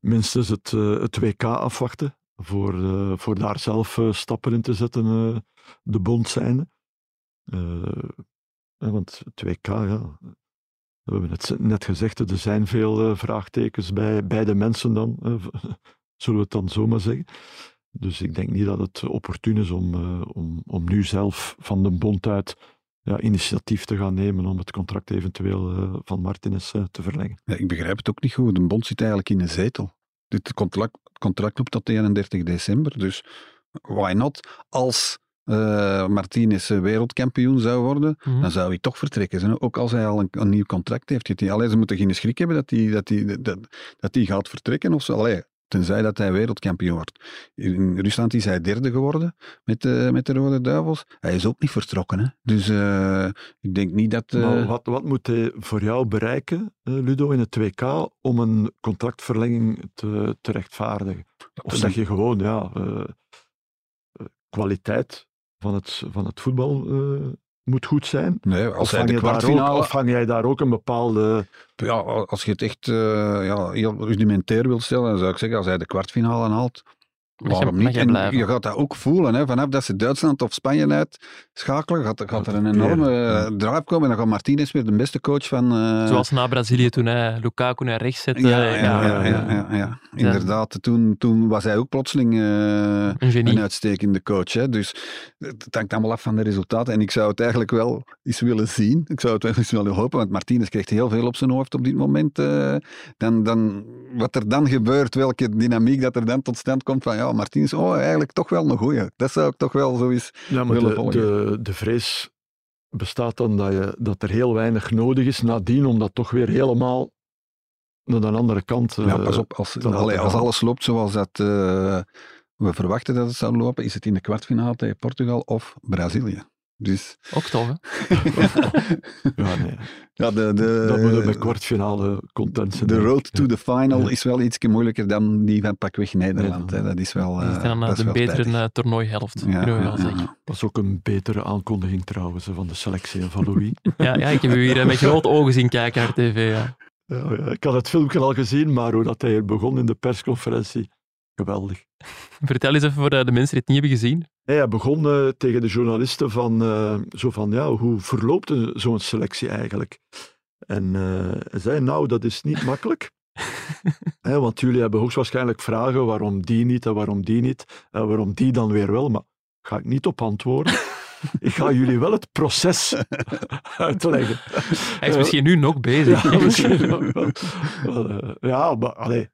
minstens het, eh, het WK afwachten. Voor, voor daar zelf stappen in te zetten, de bond zijnde. Want het WK, ja. We hebben het net gezegd, er zijn veel vraagtekens bij, bij de mensen dan. zullen we het dan zomaar zeggen. Dus ik denk niet dat het opportun is om, om nu zelf van de bond uit ja, initiatief te gaan nemen om het contract eventueel eh, van Martinez eh, te verlengen. Ja, ik begrijp het ook niet goed. De bond zit eigenlijk in een zetel. Dit contract, contract loopt tot 31 december, dus why not? Als eh Martinez wereldkampioen zou worden, Mhm. dan zou hij toch vertrekken. Hè? Ook als hij al een, een nieuw contract heeft. heeft hij- Allee, ze moeten geen schrik hebben dat hij, dat hij, dat, dat hij gaat vertrekken of zo. Allee, tenzij dat hij wereldkampioen wordt. In Rusland is hij derde geworden met, de met de Rode Duivels. Hij is ook niet vertrokken. Hè? Dus eh, ik denk niet dat... eh, wat, wat moet hij voor jou bereiken, eh, Ludo, in het WK om een contractverlenging te, te rechtvaardigen? Of zeg je gewoon, ja, eh, eh, kwaliteit van het, van het voetbal eh, moet goed zijn? nee, als Of hij de daar ook, kwartfinale... of hang jij daar ook een bepaalde... Ja, als je het echt eh, ja, heel rudimentair wilt stellen, dan zou ik zeggen, als hij de kwartfinale haalt, waarom niet? En je gaat dat ook voelen, hè, vanaf dat ze Duitsland of Spanje uitschakelen, gaat, gaat er een enorme Ja. drive komen en dan gaat Martinez weer de beste coach van... eh, Zoals na Brazilië toen hij Lukaku naar rechts zette. ja, ja, ja, ja, ja, ja, ja. inderdaad. Toen, toen was hij ook plotseling eh, Een genie. een uitstekende coach. Hè. Dus het hangt allemaal af van de resultaten. En ik zou het eigenlijk wel eens willen zien. Ik zou het wel eens willen hopen, want Martinez krijgt heel veel op zijn hoofd op dit moment. dan, dan, wat er dan gebeurt, welke dynamiek dat er dan tot stand komt van ja, Martinez, oh, eigenlijk toch wel een goeie. Dat zou ik toch wel zo eens... Ja, maar willen de, volgen. de, de vrees bestaat dan dat, je, dat er heel weinig nodig is nadien om dat toch weer helemaal naar de andere kant eh, Ja, pas op, als, allee, als alles loopt zoals dat, eh, we verwachten dat het zou lopen, is het in de kwartfinale tegen Portugal of Brazilië. Dus Ook tof, hè? Ja, nee. ja, de, de, dat moet een kwartfinale content zijn. de road to the final Ja. is wel iets moeilijker dan die van pakweg Nederland. hè. Dat is wel, eh, is dan dat is de wel betere eh, toernooihelft, Ja, kunnen we wel ja, zeggen. Dat is ook een betere aankondiging trouwens van de selectie van Louis. Ja, ja, ik heb u hier eh, met grote ogen zien kijken naar tv. Ja. ik had het filmpje al gezien, maar hoe dat hij hier begon in de persconferentie, geweldig. Vertel eens even voor de, mensen die het niet hebben gezien. Nee, hij begon eh, tegen de journalisten van, eh, zo van, ja, hoe verloopt zo'n selectie eigenlijk? En eh, hij zei, nou, dat is niet makkelijk. Hè, want jullie hebben hoogstwaarschijnlijk vragen waarom die niet en waarom die niet en waarom die dan weer wel, maar ga ik niet op antwoorden. ik ga jullie wel het proces uitleggen. Hij is misschien nu nog bezig. Ja, misschien. Wel, eh, ja, maar allee,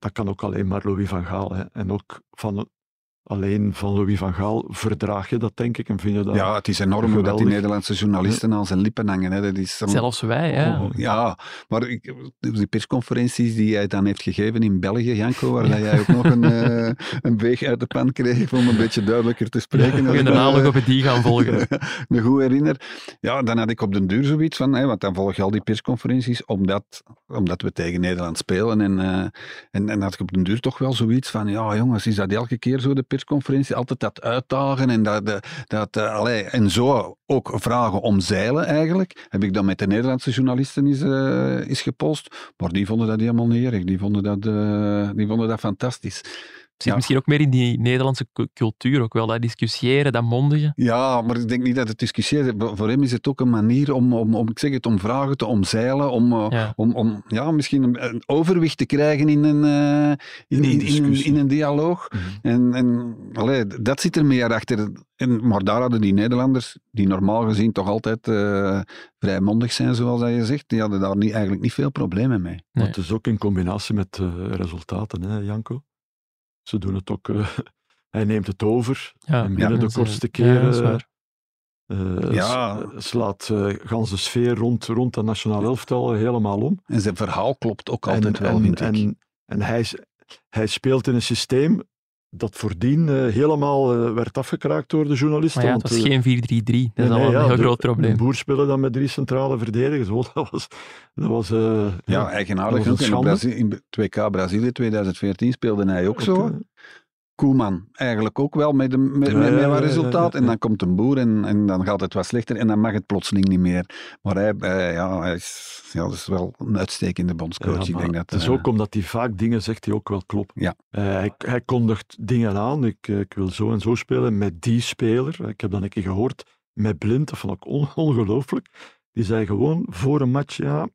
dat kan ook alleen maar Louis van Gaal. Hè. En ook van, alleen van Louis van Gaal verdraag je dat, denk ik. En vind je dat... Ja, het is enorm hoe dat die. Nederlandse journalisten aan zijn lippen hangen. Hè. Dat is Zelfs wij, hè. Oh, ja, maar ik, die persconferenties die hij dan heeft gegeven in België, Janko, waar dat jij ook nog een, eh, een uit de pan kreeg om een beetje duidelijker te spreken. We gaan daarna nog op die gaan volgen. me goed herinner. Ja, dan had ik op den duur zoiets van, hè, want dan volg je al die persconferenties, omdat, omdat we tegen Nederland spelen. En, eh, en, en had ik op den duur toch wel zoiets van, ja jongens, is dat elke keer zo de persconferentie? Altijd dat uitdagen en dat, dat, eh, allee, en zo ook vragen om zeilen eigenlijk. Heb ik dan met de Nederlandse journalisten eens, eh, eens gepost. Maar die vonden dat helemaal niet erg. Die vonden dat, eh, die vonden dat fantastisch. Het zit Ja. misschien ook meer in die Nederlandse cu- cultuur ook wel. Dat discussiëren, dat mondigen. Ja, maar ik denk niet dat het discussiëren... Voor hem is het ook een manier om, om, om ik zeg het, om vragen te omzeilen, om, eh, Ja. om, om ja, misschien een, een overwicht te krijgen in een, eh, in, In een in, in, discussie. in een dialoog. Mhm. En, en allee, dat zit er meer achter. En, maar daar hadden die Nederlanders, die normaal gezien toch altijd eh vrijmondig zijn, zoals dat je zegt, die hadden daar niet, eigenlijk niet veel problemen mee. Maar het is ook in combinatie met eh, resultaten, hè, Janko. Ze doen het ook... eh, hij neemt het over. Ja, en binnen de kortste eh, eh, waar. eh, Ja. s- slaat eh gans de sfeer rond, rond dat nationaal elftal helemaal om. En zijn verhaal klopt ook altijd en, wel, en, vind ik. En, en hij, is- hij speelt in een systeem dat voordien eh, helemaal eh, werd afgekraakt door de journalisten. Maar ja, het want, was eh, geen 4-3-3. Dat is al nee, een ja, heel de- groot probleem. Boer speelde dan met drie centrale verdedigers. Oh, dat was, dat was eh, ja, eigenaardig dat was In, in 2K Brazilië 2014 speelde hij ook zo. Eh, Koeman eigenlijk ook wel met, een, met, met, wat resultaat. En dan komt een boer en, en dan gaat het wat slechter en dan mag het plotseling niet meer. Maar hij, hij- ja, hij is, ja, dat is wel een uitstekende bondscoach. Ja, ik denk dat, het is eh, ook omdat hij vaak dingen zegt die ook wel kloppen. Ja. Eh, hij, hij kondigt dingen aan. Ik, eh, ik wil zo en zo spelen met die speler. Ik heb dat een keer gehoord met Blind. Dat vond ik on- ongelooflijk. Die zei gewoon voor een match, ja,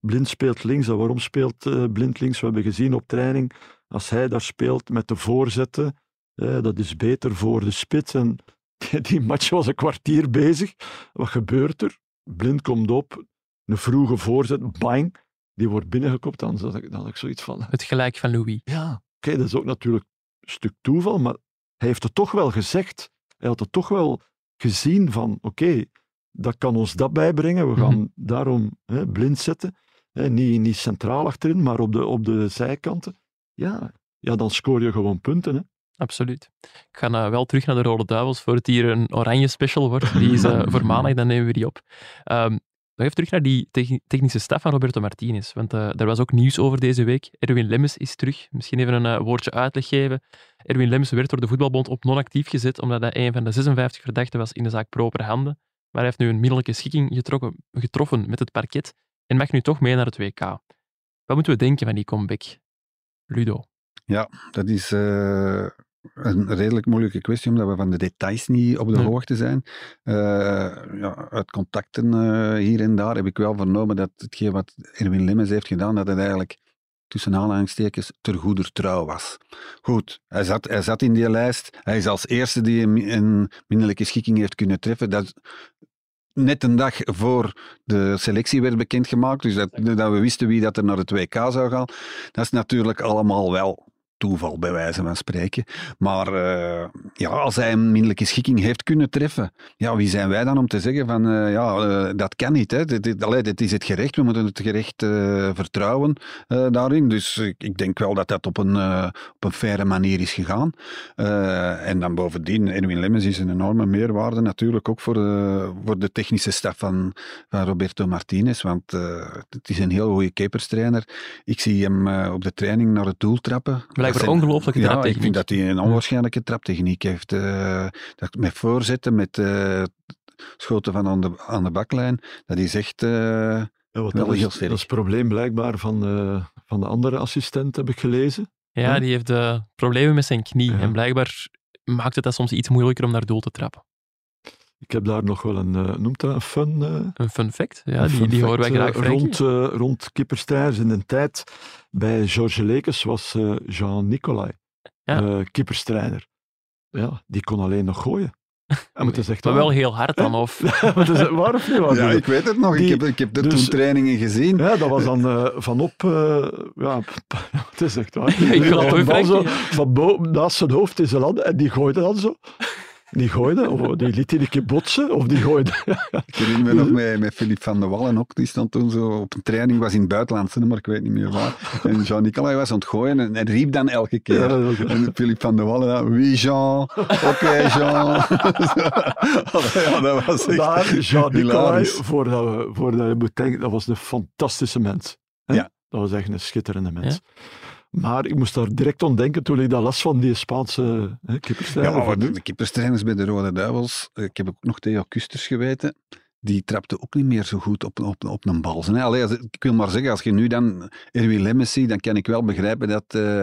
Blind speelt links. En waarom speelt eh, Blind links? We hebben gezien op training, als hij daar speelt met de voorzetten, eh, dat is beter voor de spits. En die match was een kwartier bezig. Wat gebeurt er? Blind komt op, een vroege voorzet, bang die wordt binnengekopt, dan had ik, dan had ik zoiets van... Het gelijk van Louis. Ja, oké, dat is ook natuurlijk een stuk toeval, maar hij heeft het toch wel gezegd. Hij had het toch wel gezien van, oké, dat kan ons dat bijbrengen. We gaan Mhm. daarom hè, blind zetten. Hè, niet, niet centraal achterin, maar op de, op de zijkanten. Ja, ja, dan scoor je gewoon punten. Hè. Absoluut. Ik ga nou wel terug naar de Rode Duivels voor het hier een oranje special wordt. Die is eh, voor maandag, dan nemen we die op. Nog even terug naar die techni- technische staf van Roberto Martinez. Want eh er was ook nieuws over deze week. Erwin Lemmens is terug. Misschien even een eh, woordje uitleg geven. Erwin Lemmens werd door de voetbalbond op non-actief gezet omdat hij een van de 56 verdachten was in de zaak proper handen. Maar hij heeft nu een middelijke schikking getrokken, getroffen met het parket en mag nu toch mee naar het WK. Wat moeten we denken van die comeback? Ludo. Dat is eh, een redelijk moeilijke kwestie, omdat we van de details niet op de Nee. hoogte zijn. Eh, ja, uit contacten eh, hier en daar heb ik wel vernomen dat hetgeen wat Erwin Lemmens heeft gedaan, dat het eigenlijk tussen aanhalingstekens ter goeder trouw was. Goed, hij zat, hij zat in die lijst. Hij is als eerste die een, een minderlijke schikking heeft kunnen treffen. Dat net een dag voor de selectie werd bekendgemaakt, dus dat, dat we wisten wie dat er naar het WK zou gaan. Dat is natuurlijk allemaal wel toeval, bij wijze van spreken. Maar eh, ja, als hij een minderlijke schikking heeft kunnen treffen, ja, wie zijn wij dan om te zeggen van, eh, ja, eh, dat kan niet. Hè. Dit, dit, allee, dit is het gerecht, we moeten het gerecht vertrouwen daarin. Dus ik, denk wel dat dat op een, op een faire manier is gegaan. En dan bovendien, Erwin Lemmens is een enorme meerwaarde natuurlijk ook voor voor de technische staf van, van Roberto Martinez, want het is een heel goede keeperstrainer. Ik zie hem op de training naar het doel trappen. Blijkbaar Dat zijn- ongelooflijke Ja, ik vind dat hij een onwaarschijnlijke traptechniek heeft. eh, dat met voorzetten, met eh, schoten van aan de, aan de baklijn. Dat is echt... eh, Ja, wat Wel dat, heel is, sterk. dat is het probleem blijkbaar van, eh, van de andere assistent, heb ik gelezen. Ja, Hm? die heeft problemen met zijn knie. Ja. En blijkbaar maakt het dat soms iets moeilijker om naar doel te trappen. Ik heb daar nog wel een, eh, noemt dat een fun, eh, Een fun fact. Ja, een die, fun die horen wij graag, eh, rond, eh rond kipperstrijders in de tijd bij Georges Lekes was eh, Jean Nicolai Ja. eh, kipperstrijder. Ja, die kon alleen nog gooien. En het is echt Maar wel heel hard dan, of... Maar is waar of niet waar? ja, ik weet het nog. Die- ik heb, ik heb er dus- toen trainingen gezien. Ja, dat was dan eh, vanop... eh, ja, het is echt waar. Ik wil ook, bal zo. Van boven, naast zijn hoofd in zijn land en die gooide dan zo. Die gooide, of die liet hij een keer botsen, of die gooide... Ik herinner me nog met, met Philippe van de Wallen ook. Die stond toen zo op een training, was in het buitenland, maar ik weet niet meer waar. En Jean-Nicolas was aan het gooien en hij riep dan elke Ja, keer. En Philippe van de Wallen, oui Jean, oké Jean. ja, dat was echt Daar, Jean Nicolai, hilarisch. voordat, we, voordat je moet denken, dat was een fantastische mens. hè? Ja. Dat was echt een schitterende mens. Maar ik moest daar direct aan denken toen ik dat las van die Spaanse hè, Ja, maar de kipperstrainers bij de Rode Duivels, eh, ik heb ook nog Theo Kusters geweten, die trapte ook niet meer zo goed op, op, op een bal. Allee, als- ik wil maar zeggen, als je nu dan Erwin Lemmens ziet, dan kan ik wel begrijpen dat eh,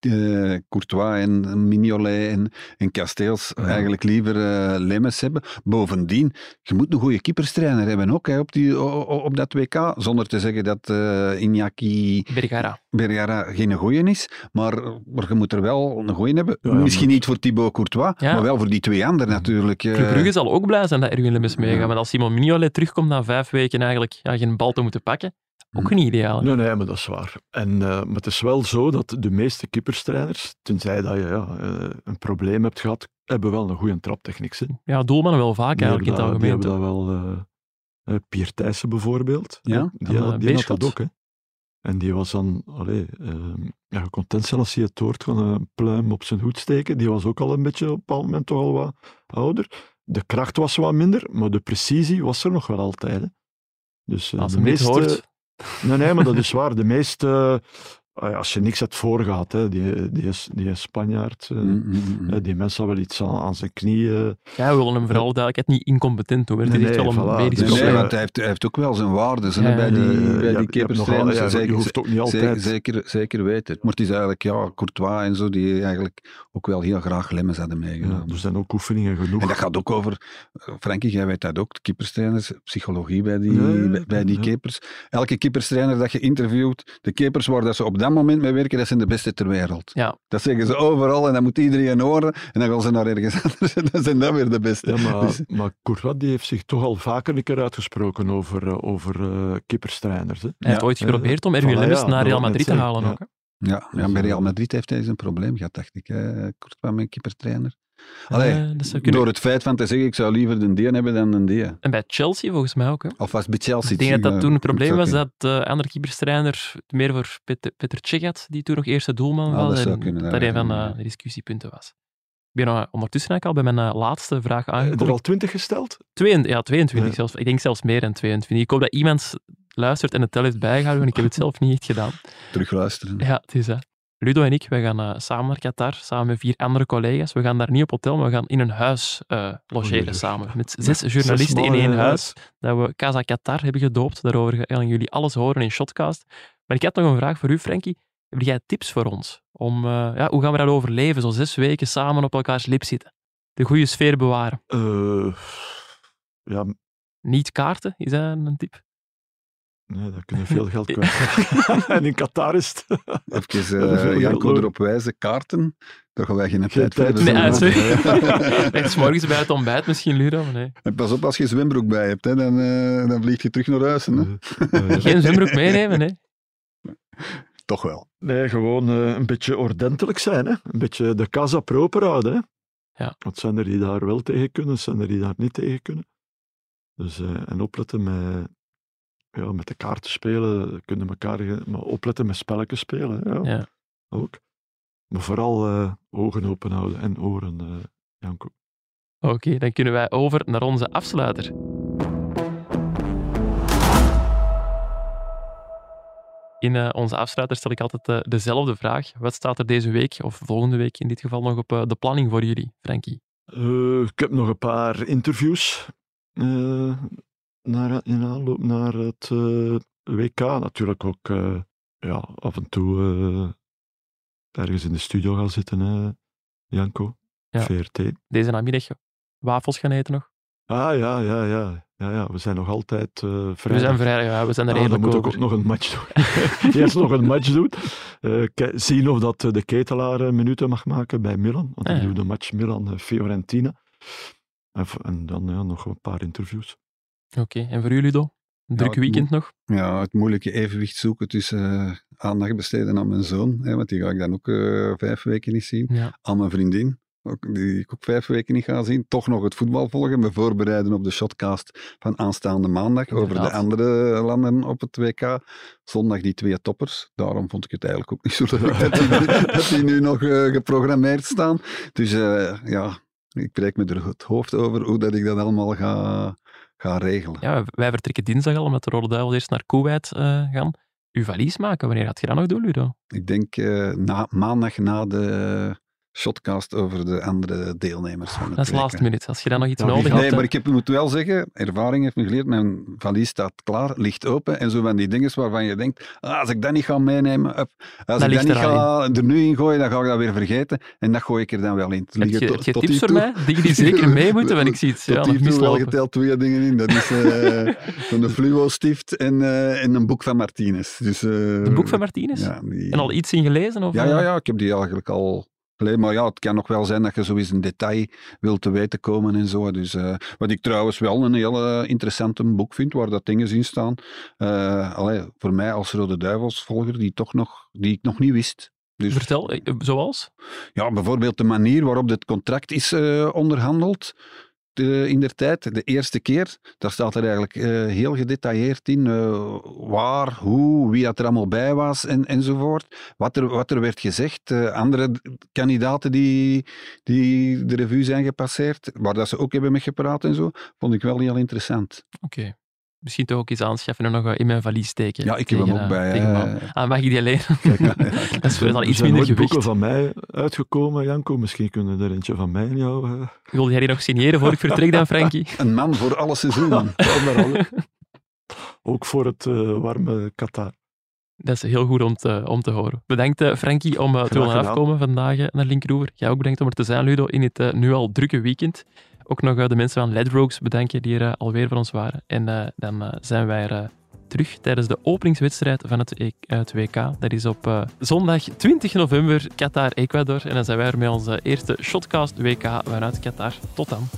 eh, Courtois en Mignolet en, en Casteels Ja. eigenlijk liever Lemmens hebben. Bovendien, je moet een goede kipperstrainer hebben ook hè, op, die, op dat WK, zonder te zeggen dat eh Iñaki Bergara. Bergara geen goeie is, maar, maar je moet er wel een goeie hebben. Ja, Misschien maar- niet voor Thibaut Courtois, maar wel voor die twee anderen natuurlijk. Club Brugge zal ook blij zijn dat Erwin Lemmens meegaat. Ja. Want als Simon Mignolet terugkomt na vijf weken eigenlijk ja, geen bal te moeten pakken, ook Hm. niet ideaal. hè? Nee, nee, maar dat is waar. En, eh, maar het is wel zo dat de meeste kipperstrijders, tenzij dat je ja, eh, een probleem hebt gehad, hebben wel een goede traptechniek. hè. Ja, doelmannen wel vaak eigenlijk in het algemeen. Die hebben dat wel... eh eh, Pierre Thijssen bijvoorbeeld. Ja? Die, had, die had Beerschot. dat ook, hè. En die was dan... Allee, ehm, ja, je kon hij het hoort van een pluim op zijn hoed steken. Die was ook al een beetje op een bepaald moment toch al wat ouder. De kracht was wat minder, maar de precisie was er nog wel altijd. Hè. Dus eh, Als de meeste... hoort, Nee, nee, maar dat is waar. De meeste als je niks hebt voorgehad, hè, die, die, is- die is Spanjaard, eh, Mm, mm, mm, eh, die mensen hadden wel iets aan, aan zijn knieën. Ja, we willen hem vooral duidelijkheid niet incompetent is Nee, echt wel nee, een voilà. medisch Nee, Dus, nee, eh, want hij heeft, hij heeft ook wel zijn waarden Ja, bij die, Eh, bij die keeperstrainers. ja, zeker, je hoeft ook niet altijd. zeker, zeker weten. Maar het is eigenlijk, ja, Courtois en zo, die eigenlijk ook wel heel graag lemmes hadden Ja, meegenomen. er zijn ook oefeningen genoeg. En dat gaat ook over, eh, Frankie, jij weet dat ook, de keeperstrainers, psychologie bij die, Ja, ja, bij, bij die ja. keepers. Elke keeperstrainer dat je interviewt, de keepers waar dat ze op dat moment mee werken, dat zijn de beste ter wereld. Ja. Dat zeggen ze overal en dat moet iedereen horen. En dan gaan ze naar ergens anders en dan zijn dat weer de beste. Ja, maar, Dus- maar Courtois die heeft zich toch al vaker een keer uitgesproken over, eh, over eh keeperstrainers. Hè. Hij heeft ooit eh, geprobeerd om Erwin naar Real Madrid te halen ook. hè. Ja, ja, Dus, bij eh, Real Madrid heeft hij eens een probleem gehad, dacht ik. Hè. Courtois met keepertrainer. Allee, Eh, dat zou kunnen. door het feit van te zeggen, ik zou liever de die hebben dan de die. En bij Chelsea volgens mij ook. Hè. Of was het bij Chelsea? Ik denk dat dat toen het probleem was dat de andere keeperstrainer meer voor Peter, Peter Cech die toen nog eerste doelman Ah, was. dat zou en kunnen, dat een van ik eh, de discussiepunten was. Ik ben eh, ondertussen eigenlijk al bij mijn eh, laatste vraag Heb je er aangekomen. al twintig gesteld? Twee, ja, 22 Ja. zelfs. Ik denk zelfs meer dan 22. Ik hoop dat iemand luistert en het tel heeft bijgehouden, want ik heb het zelf niet echt gedaan. Terugluisteren. Ja, het is dat. Ludo en ik, wij gaan eh, samen naar Qatar, samen met vier andere collega's. We gaan daar niet op hotel, maar we gaan in een huis eh, logeren samen. Met zes journalisten in één huis. Dat we Casa Qatar hebben gedoopt. Daarover gaan jullie alles horen in Shotcast. Maar ik had nog een vraag voor u, Frankie. Heb jij tips voor ons? Om, eh, ja, hoe gaan we dat overleven? Zo zes weken samen op elkaars lip zitten. De goede sfeer bewaren. Ja, Niet kaarten, is dat een tip? Nee, daar kunnen veel geld kwijt. en in Qatar is het... Even eh wel Janko erop wijzen, kaarten. Daar gaan wij geen Geen tijd voor hebben. Nee, voor. uit, Echt 's morgens bij het ontbijt misschien, Nee. En pas op, als je zwembroek bij hebt, hè, dan, eh, dan vlieg je terug naar huis. Hè. Geen zwembroek meenemen, nee. Toch wel. Nee, gewoon eh, een beetje ordentelijk zijn. Hè? Een beetje de casa proper houden. Hè? Ja. Want zijn er die daar wel tegen kunnen, zijn er die daar niet tegen kunnen. Dus, eh, en opletten met, ja, met de kaarten spelen, kunnen elkaar, ge- maar opletten met spelletjes spelen. Ja, Ja. Ook. Maar vooral eh, ogen open houden en oren, eh, Janko. Oké, dan kunnen wij over naar onze afsluiter. In eh, onze afsluiter stel ik altijd eh, dezelfde vraag. Wat staat er deze week, of volgende week in dit geval, nog op eh, de planning voor jullie, Frankie? Eh, ik heb nog een paar interviews eh, naar, in aanloop naar het eh, WK. Natuurlijk ook eh, ja, af en toe eh, ergens in de studio gaan zitten, hè, Janko. Ja. VRT. Deze namiddag wafels gaan eten nog? Ah ja, ja, ja. ja, ja. We zijn nog altijd eh We vrijdag. zijn vrijdag, ja, we zijn er Ah, dan moet ik ook nog een match doen. Eerst nog een match doen. Eh, zien of dat eh, de ketelaar eh, minuten mag maken bij Milan. Want Ah, ik ja. doe de match Milan-Fiorentina. En, en dan ja, nog een paar interviews. Oké, en voor jullie, Ludo? Een druk weekend nog? Ja, het moeilijke evenwicht zoeken tussen eh, aandacht besteden aan mijn zoon, hè, want die ga ik dan ook eh, vijf weken niet zien. Ja. Aan mijn vriendin, ook, die ik ook vijf weken niet ga zien. Toch nog het voetbal volgen, me voorbereiden op de shotcast van aanstaande maandag over de andere landen op het WK. Zondag die twee toppers. Daarom vond ik het eigenlijk ook niet zo leuk dat die, dat die nu nog eh, geprogrammeerd staan. Dus ja, ik breek me er het hoofd over hoe dat ik dat allemaal ga, ga regelen. ja, wij vertrekken dinsdag al, omdat de Rode Duivels eerst naar Kuwait eh, gaan. Uw valies maken, wanneer gaat je dat nog doen, Ludo? Ik denk eh, na, maandag na de shotcast over de andere deelnemers van het Dat is last minute. Als je dan nog iets Ja, nodig hebt... Nee, maar hè. ik heb, moet wel zeggen, ervaring heeft me geleerd, mijn valies staat klaar, ligt open en zo van die dingen waarvan je denkt, ah, als ik dat niet ga meenemen, up, als ik dat niet er ga er nu in gooien, dan ga ik dat weer vergeten en dat gooi ik er dan wel in. Heb je, tot- heb je tot tips voor toe- mij? Dingen die zeker mee moeten, want ik zie het Tot ja, nog hier toe wel geteld twee dingen in. Dat is eh een fluo-stift en, eh, en een boek van Martinez. Dus, eh, Een boek van Martinez? Ja, die- En al iets in gelezen? Of, ja, eh? ja, ja, ik heb die eigenlijk al. Maar ja, het kan nog wel zijn dat je zo eens een detail wilt te weten komen en zo. Dus, eh, wat ik trouwens wel een heel interessante boek vind, waar dat dingen in staan. Allee, voor mij als Rode Duivelsvolger, die, toch nog, die ik nog niet wist. Dus, Vertel, eh, zoals? ja, bijvoorbeeld de manier waarop dit contract is onderhandeld. De, in der tijd, de eerste keer, daar staat er eigenlijk eh, heel gedetailleerd in eh, waar, hoe, wie dat er allemaal bij was en, enzovoort. Wat er, wat er werd gezegd. Eh, andere kandidaten die, die de revue zijn gepasseerd, waar dat ze ook hebben mee gepraat en zo, vond ik wel heel interessant. Oké. Misschien toch ook eens aanschaffen en nog eh, in mijn valies steken. Ja, ik heb tegen, hem ook eh, bij. man. Ah, mag ik die alleen? Kijk, ja, dat is wel iets minder nooit boeken gewicht. van mij uitgekomen, Janko. Misschien kunnen er eentje van mij in jou... eh, Wil jij die nog signeren voor ik vertrek dan, Frankie? Een man voor alle seizoenen. Ook voor het warme Qatar. Dat is heel goed om te, om te horen. Bedankt Frankie om eh, te willen afkomen vandaag naar Linkeroever. Jij ook bedankt om er te zijn, Ludo, in het nu al drukke weekend. Ook nog eh, de mensen van Ledbrokes bedanken die er eh, alweer voor ons waren. En eh, dan zijn wij er terug tijdens de openingswedstrijd van het, E- WK. Dat is op zondag 20 november Qatar-Ecuador. En dan zijn wij er met onze eerste Shotcast WK vanuit Qatar. Tot dan.